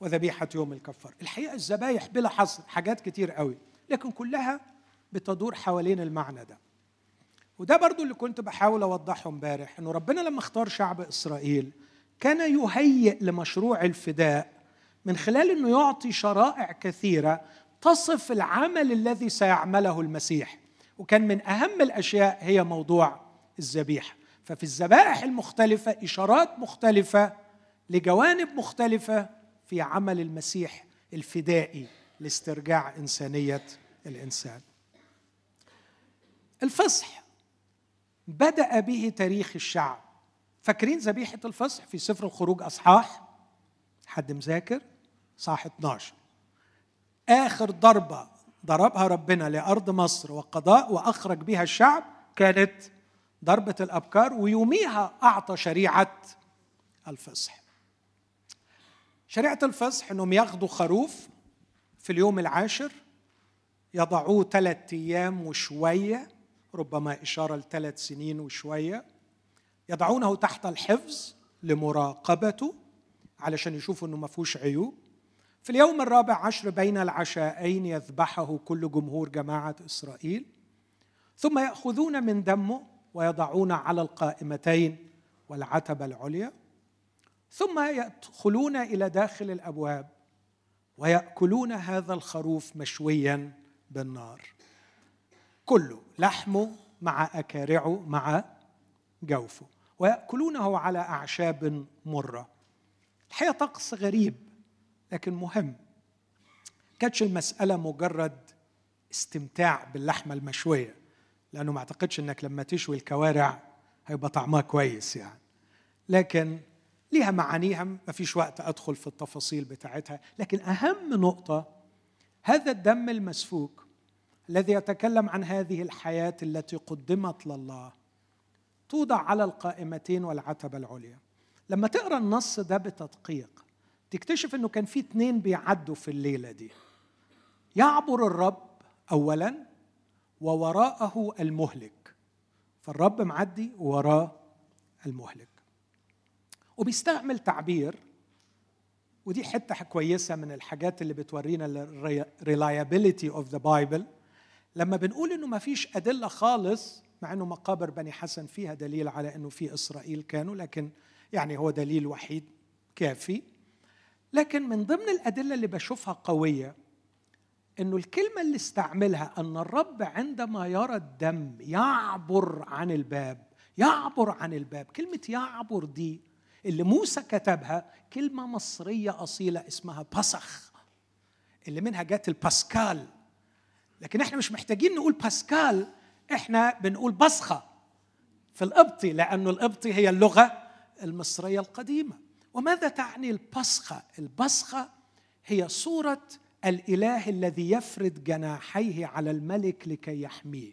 وذبيحة يوم الكفار. الحقيقة الذبايح بلا حصر حاجات كتير قوي لكن كلها بتدور حوالين المعنى ده. وده برضو اللي كنت بحاول أوضحه امبارح أنه ربنا لما اختار شعب إسرائيل كان يهيئ لمشروع الفداء من خلال أنه يعطي شرائع كثيرة تصف العمل الذي سيعمله المسيح. وكان من أهم الأشياء هي موضوع الذبيحة. ففي الذبائح المختلفة إشارات مختلفة لجوانب مختلفة في عمل المسيح الفدائي لاسترجاع إنسانية الإنسان. الفصح. بدأ به تاريخ الشعب. فاكرين ذبيحة الفصح في سفر الخروج أصحاح؟ حد مذاكر؟ صح 12 آخر ضربة ضربها ربنا لأرض مصر وقضاء وأخرج بها الشعب كانت ضربة الأبكار ويوميها أعطى شريعة الفصح. شريعة الفصح إنهم ياخذوا خروف في اليوم العاشر يضعوه ثلاثة أيام وشوية ربما إشارة لثلاث سنين وشوية يضعونه تحت الحفظ لمراقبته علشان يشوفوا إنه ما فيهوش عيوب. في اليوم الرابع عشر بين العشاءين يذبحه كل جمهور جماعة إسرائيل. ثم يأخذون من دمه ويضعون على القائمتين والعتبة العليا. ثم يدخلون إلى داخل الأبواب ويأكلون هذا الخروف مشويا بالنار. كله لحمه مع أكارعه مع جوفه. ويأكلونه على أعشاب مرة. الحقيقة طقس غريب لكن مهم. كانتش المسألة مجرد استمتاع باللحمة المشوية لأنه ما أعتقدش أنك لما تشوي الكوارع هيبقى طعمها كويس يعني. لكن ليها معانيها ما فيش وقت أدخل في التفاصيل بتاعتها. لكن أهم نقطة هذا الدم المسفوك الذي يتكلم عن هذه الحياة التي قدمت لله. توضع على القائمتين والعتبة العليا. لما تقرأ النص ده بتدقيق تكتشف إنه كان في اتنين بيعدوا في الليلة دي. يعبر الرب اولا ووراءه المهلك. فالرب معدي ووراه المهلك. وبيستعمل تعبير ودي حتة كويسة من الحاجات اللي بتورينا ال reliability of the Bible لما بنقول إنه ما فيش أدلة خالص مع إنه مقابر بني حسن فيها دليل على إنه في إسرائيل كانوا لكن يعني هو دليل وحيد كافي. لكن من ضمن الأدلة اللي بشوفها قوية إنه الكلمة اللي استعملها أن الرب عندما يرى الدم يعبر عن الباب يعبر عن الباب كلمة يعبر دي اللي موسى كتبها كلمة مصرية أصيلة اسمها بسخ اللي منها جت الباسكال. لكن إحنا مش محتاجين نقول باسكال إحنا بنقول بصخه في القبطي لأنه القبطي هي اللغة المصرية القديمة. وماذا تعني البصخه البصخه هي صورة الإله الذي يفرد جناحيه على الملك لكي يحميه.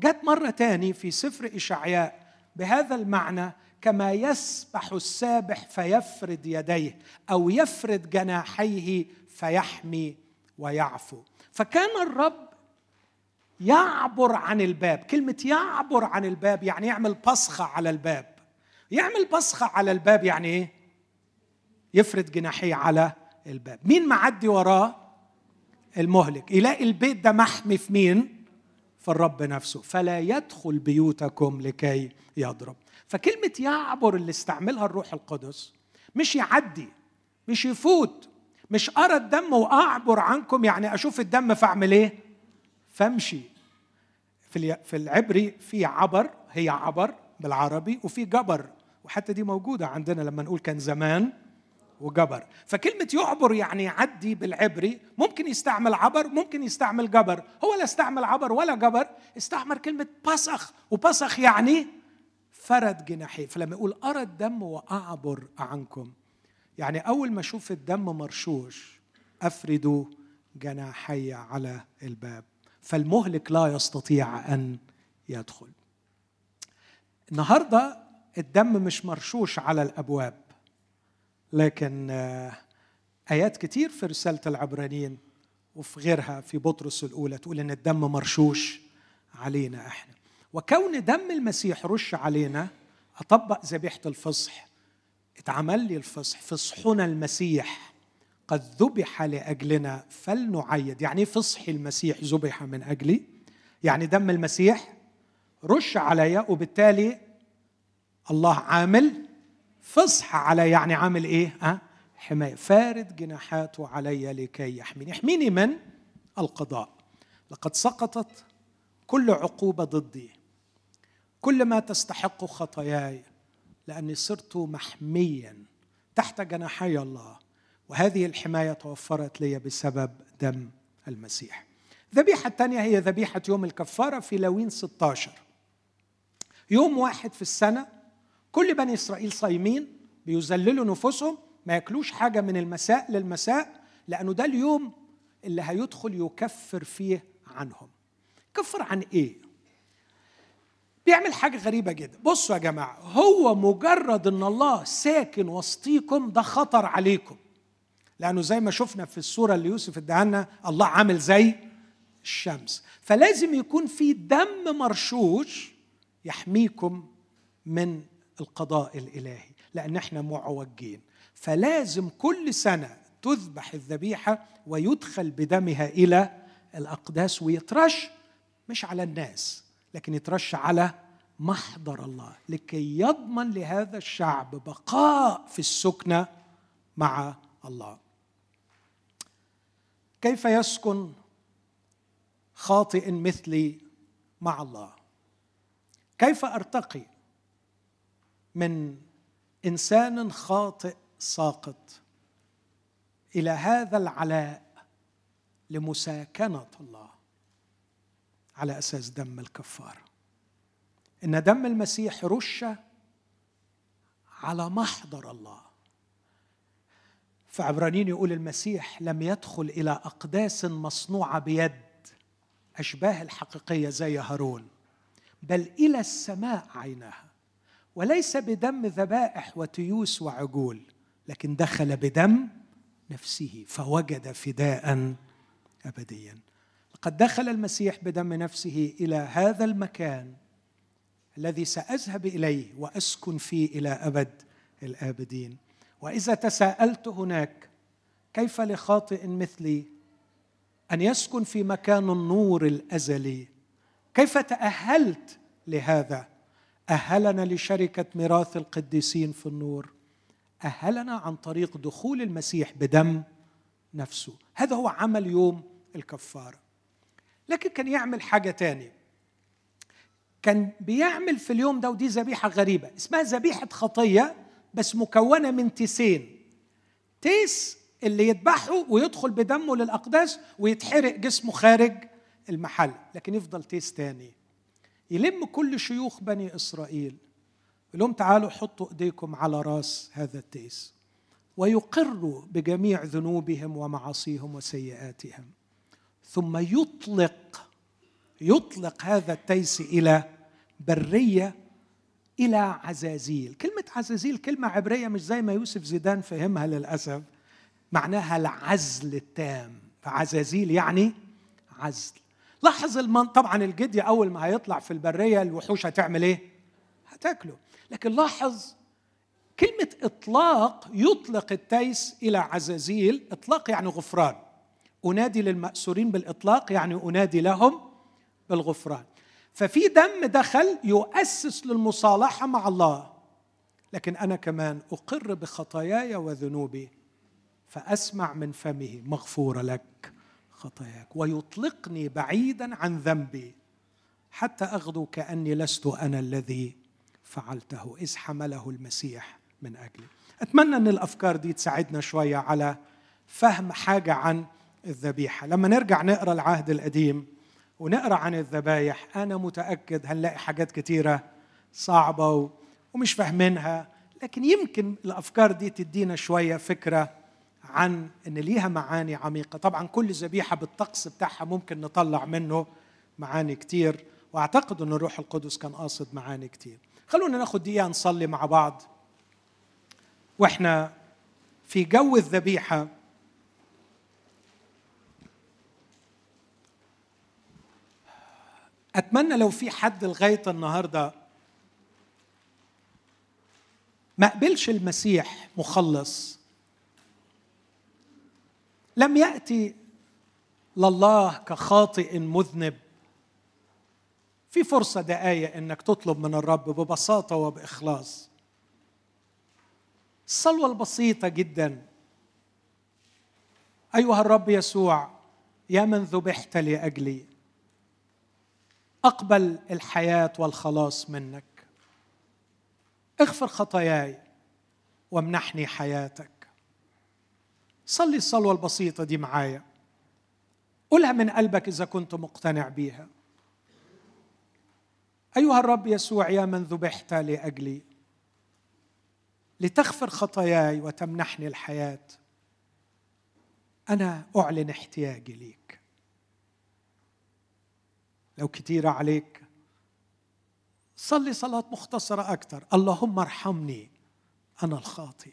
جت مرة تاني في سفر إشعياء بهذا المعنى كما يسبح السابح فيفرد يديه أو يفرد جناحيه فيحمي ويعفو. فكان الرب يعبر عن الباب. كلمة يعبر عن الباب يعني يعمل بصخة على الباب. يعمل بصخة على الباب يعني إيه؟ يفرد جناحيه على الباب. مين معدي وراه؟ المهلك. يلاقي البيت ده محمي في مين؟ في الرب نفسه. فلا يدخل بيوتكم لكي يضرب. فكلمة يعبر اللي استعملها الروح القدس مش يعدي مش يفوت. مش أرى الدم وأعبر عنكم يعني أشوف الدم فأعمل إيه؟ فأمشي. في في العبري في عبر هي عبر بالعربي وفي جبر. وحتى دي موجودة عندنا لما نقول كان زمان وجبر. فكلمة يعبر يعني يعدي بالعبري. ممكن يستعمل عبر ممكن يستعمل جبر. هو لا استعمل عبر ولا جبر استعمل كلمة بصخ. وبصخ يعني فرد جناحيه فلما يقول أرى الدم وأعبر عنكم يعني أول ما أشوف الدم مرشوش أفرد جناحي على الباب فالمهلك لا يستطيع أن يدخل. النهارده الدم مش مرشوش على الأبواب لكن آه، آيات كتير في رسالة العبرانيين وفي غيرها في بطرس الأولى تقول إن الدم مرشوش علينا إحنا. وكون دم المسيح رش علينا أطبق ذبيحة الفصح اتعمل لي الفصح فصحنا المسيح قد ذبح لأجلنا فلنعيد. يعني إيه فصح المسيح ذبح من أجلي؟ يعني دم المسيح رش عليا وبالتالي الله عامل فصح علي. يعني عامل إيه؟ أه؟ حماية. فارد جناحاته علي لكي يحميني. يحميني من القضاء. لقد سقطت كل عقوبة ضدي. كل ما تستحق خطاياي لأني صرت محميا تحت جناحي الله وهذه الحماية توفرت لي بسبب دم المسيح. الذبيحه الثانية هي ذبيحة يوم الكفارة في لوين 16 يوم واحد في السنة كل بني إسرائيل صايمين بيذللوا نفوسهم ما ياكلوش حاجة من المساء للمساء لأنه ده اليوم اللي هيدخل يكفر فيه عنهم. كفر عن إيه؟ بيعمل حاجة غريبة جدا. بصوا يا جماعة هو مجرد إن الله ساكن وسطيكم ده خطر عليكم. لأنه زي ما شفنا في الصورة اللي يوسف اداها الله عامل زي الشمس. فلازم يكون في دم مرشوش يحميكم من القضاء الإلهي لأن إحنا معوجين. فلازم كل سنة تذبح الذبيحة ويدخل بدمها إلى الأقداس ويترش مش على الناس. لكن يترش على محضر الله لكي يضمن لهذا الشعب بقاء في السكنه مع الله. كيف يسكن خاطئ مثلي مع الله؟ كيف أرتقي من إنسان خاطئ ساقط إلى هذا العلاء لمساكنة الله؟ على أساس دم الكفاره إن دم المسيح رش على محضر الله. فعبرانيين يقول المسيح لم يدخل إلى أقداس مصنوعة بيد أشباه الحقيقية زي هارون بل إلى السماء عينها وليس بدم ذبائح وتيوس وعجول لكن دخل بدم نفسه فوجد فداء ابديا. لقد دخل المسيح بدم نفسه إلى هذا المكان الذي سأذهب إليه وأسكن فيه إلى أبد الآبدين. وإذا تساءلت هناك كيف لخاطئ مثلي؟ أن يسكن في مكان النور الأزلي. كيف تأهلت لهذا؟ أهلنا لشركة ميراث القديسين في النور. أهلنا عن طريق دخول المسيح بدم نفسه. هذا هو عمل يوم الكفارة. لكن كان يعمل حاجة تانية. كان بيعمل في اليوم ده ودي ذبيحة غريبة اسمها ذبيحة خطية بس مكونة من تيسين. تيس اللي يذبحه ويدخل بدمه للأقداس ويتحرق جسمه خارج المحل لكن يفضل تيس تاني. يلم كل شيوخ بني إسرائيل يقول لهم تعالوا حطوا إيديكم على راس هذا التيس ويقروا بجميع ذنوبهم ومعاصيهم وسيئاتهم. ثم يطلق يطلق هذا التيس إلى برية إلى عزازيل. كلمة عزازيل كلمة عبرية مش زي ما يوسف زيدان فهمها للأسف. معناها العزل التام. فعزازيل يعني عزل. لاحظ المن... طبعا الجدي أول ما هيطلع في البرية الوحوش هتعمل إيه؟ هتاكله. لكن لاحظ كلمة إطلاق يطلق التيس إلى عزازيل. إطلاق يعني غفران. أنادي للمأسورين بالإطلاق يعني أنادي لهم بالغفران. ففي دم دخل يؤسس للمصالحة مع الله. لكن أنا كمان أقر بخطاياي وذنوبي فأسمع من فمه مغفورة لك خطاياك ويطلقني بعيدا عن ذنبي حتى أغدو كأني لست أنا الذي فعلته إذ حمله المسيح من أجلي. أتمنى أن الأفكار دي تساعدنا شوية على فهم حاجة عن الذبيحة. لما نرجع نقرأ العهد القديم ونقرأ عن الذبايح أنا متأكد هنلاقي حاجات كتيرة صعبة ومش فاهمينها. لكن يمكن الأفكار دي تدينا شوية فكرة عن إن ليها معاني عميقة. طبعا كل ذبيحة بالطقس بتاعها ممكن نطلع منه معاني كتير وأعتقد إن الروح القدس كان قاصد معاني كتير. خلونا ناخد دقيقة نصلي مع بعض. وإحنا في جو الذبيحة أتمنى لو في حد لغاية النهارده ما قبلش المسيح مخلص لم يأتي لله كخاطئ مذنب. في فرصة دقايق إنك تطلب من الرب ببساطة وبإخلاص. الصلوة البسيطة جدا. أيها الرب يسوع يا من ذبحت لأجلي. أقبل الحياة والخلاص منك. اغفر خطاياي وامنحني حياتك. صلي الصلوة البسيطة دي معايا. قولها من قلبك إذا كنت مقتنع بيها. أيها الرب يسوع يا من ذبحت لأجلي لتغفر خطاياي وتمنحني الحياة أنا أعلن احتياجي ليك. لو كتيره عليك. صلي صلاة مختصرة أكثر اللهم ارحمني أنا الخاطئ.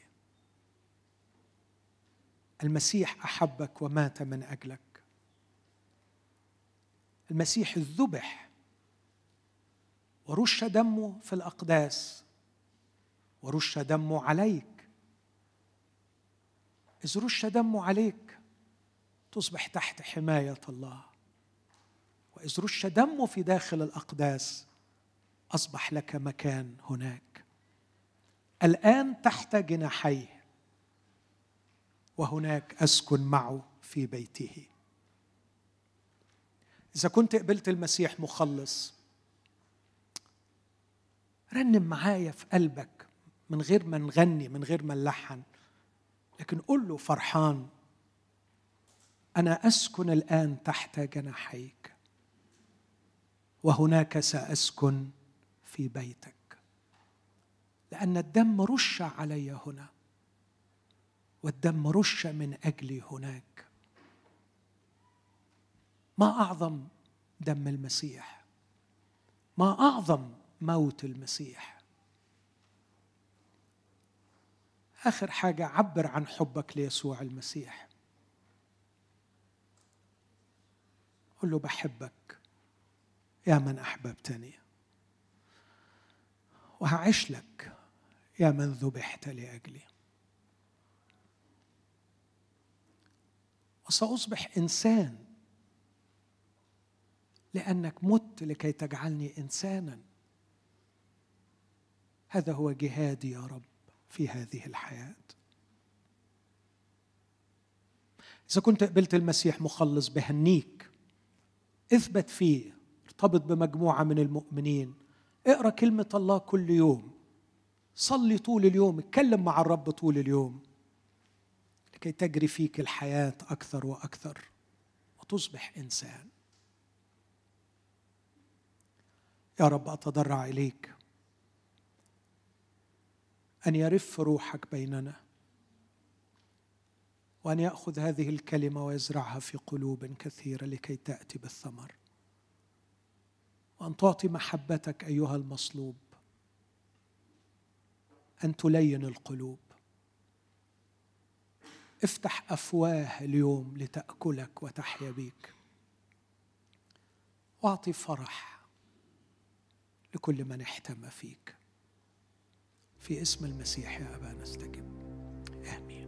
المسيح أحبك ومات من أجلك. المسيح ذبح ورش دمه في الأقداس ورش دمه عليك. إذ رش دمه عليك تصبح تحت حماية الله. وإذ رش دمه في داخل الأقداس أصبح لك مكان هناك. الآن تحت جناحيه وهناك أسكن معه في بيته. إذا كنت قبلت المسيح مخلص رنم معايا في قلبك من غير ما نغني من غير ما نلحن لكن قل له فرحان أنا أسكن الآن تحت جناحيك. وهناك سأسكن في بيتك. لأن الدم رش علي هنا والدم رش من اجلي هناك. ما أعظم دم المسيح؟ ما أعظم موت المسيح؟ آخر حاجة عبر عن حبك ليسوع المسيح. قل له بحبك. يا من أحببتني. وهعيش لك يا من ذبحت لأجلي. وسأصبح إنسان لأنك مت لكي تجعلني إنسانا. هذا هو جهادي يا رب في هذه الحياة. إذا كنت قبلت المسيح مخلص بهنيك اثبت فيه ارتبط بمجموعة من المؤمنين. اقرأ كلمة الله كل يوم. صلي طول اليوم اتكلم مع الرب طول اليوم. لكي تجري فيك الحياة أكثر وأكثر وتصبح إنسان. يا رب أتضرع إليك أن يرف روحك بيننا وأن يأخذ هذه الكلمة ويزرعها في قلوب كثيرة لكي تأتي بالثمر. وأن تعطي محبتك أيها المصلوب. أن تلين القلوب. افتح أفواه اليوم لتأكلك وتحيا بيك. واعطي فرح لكل من احتمى فيك. في اسم المسيح يا ابا نستجب آمين.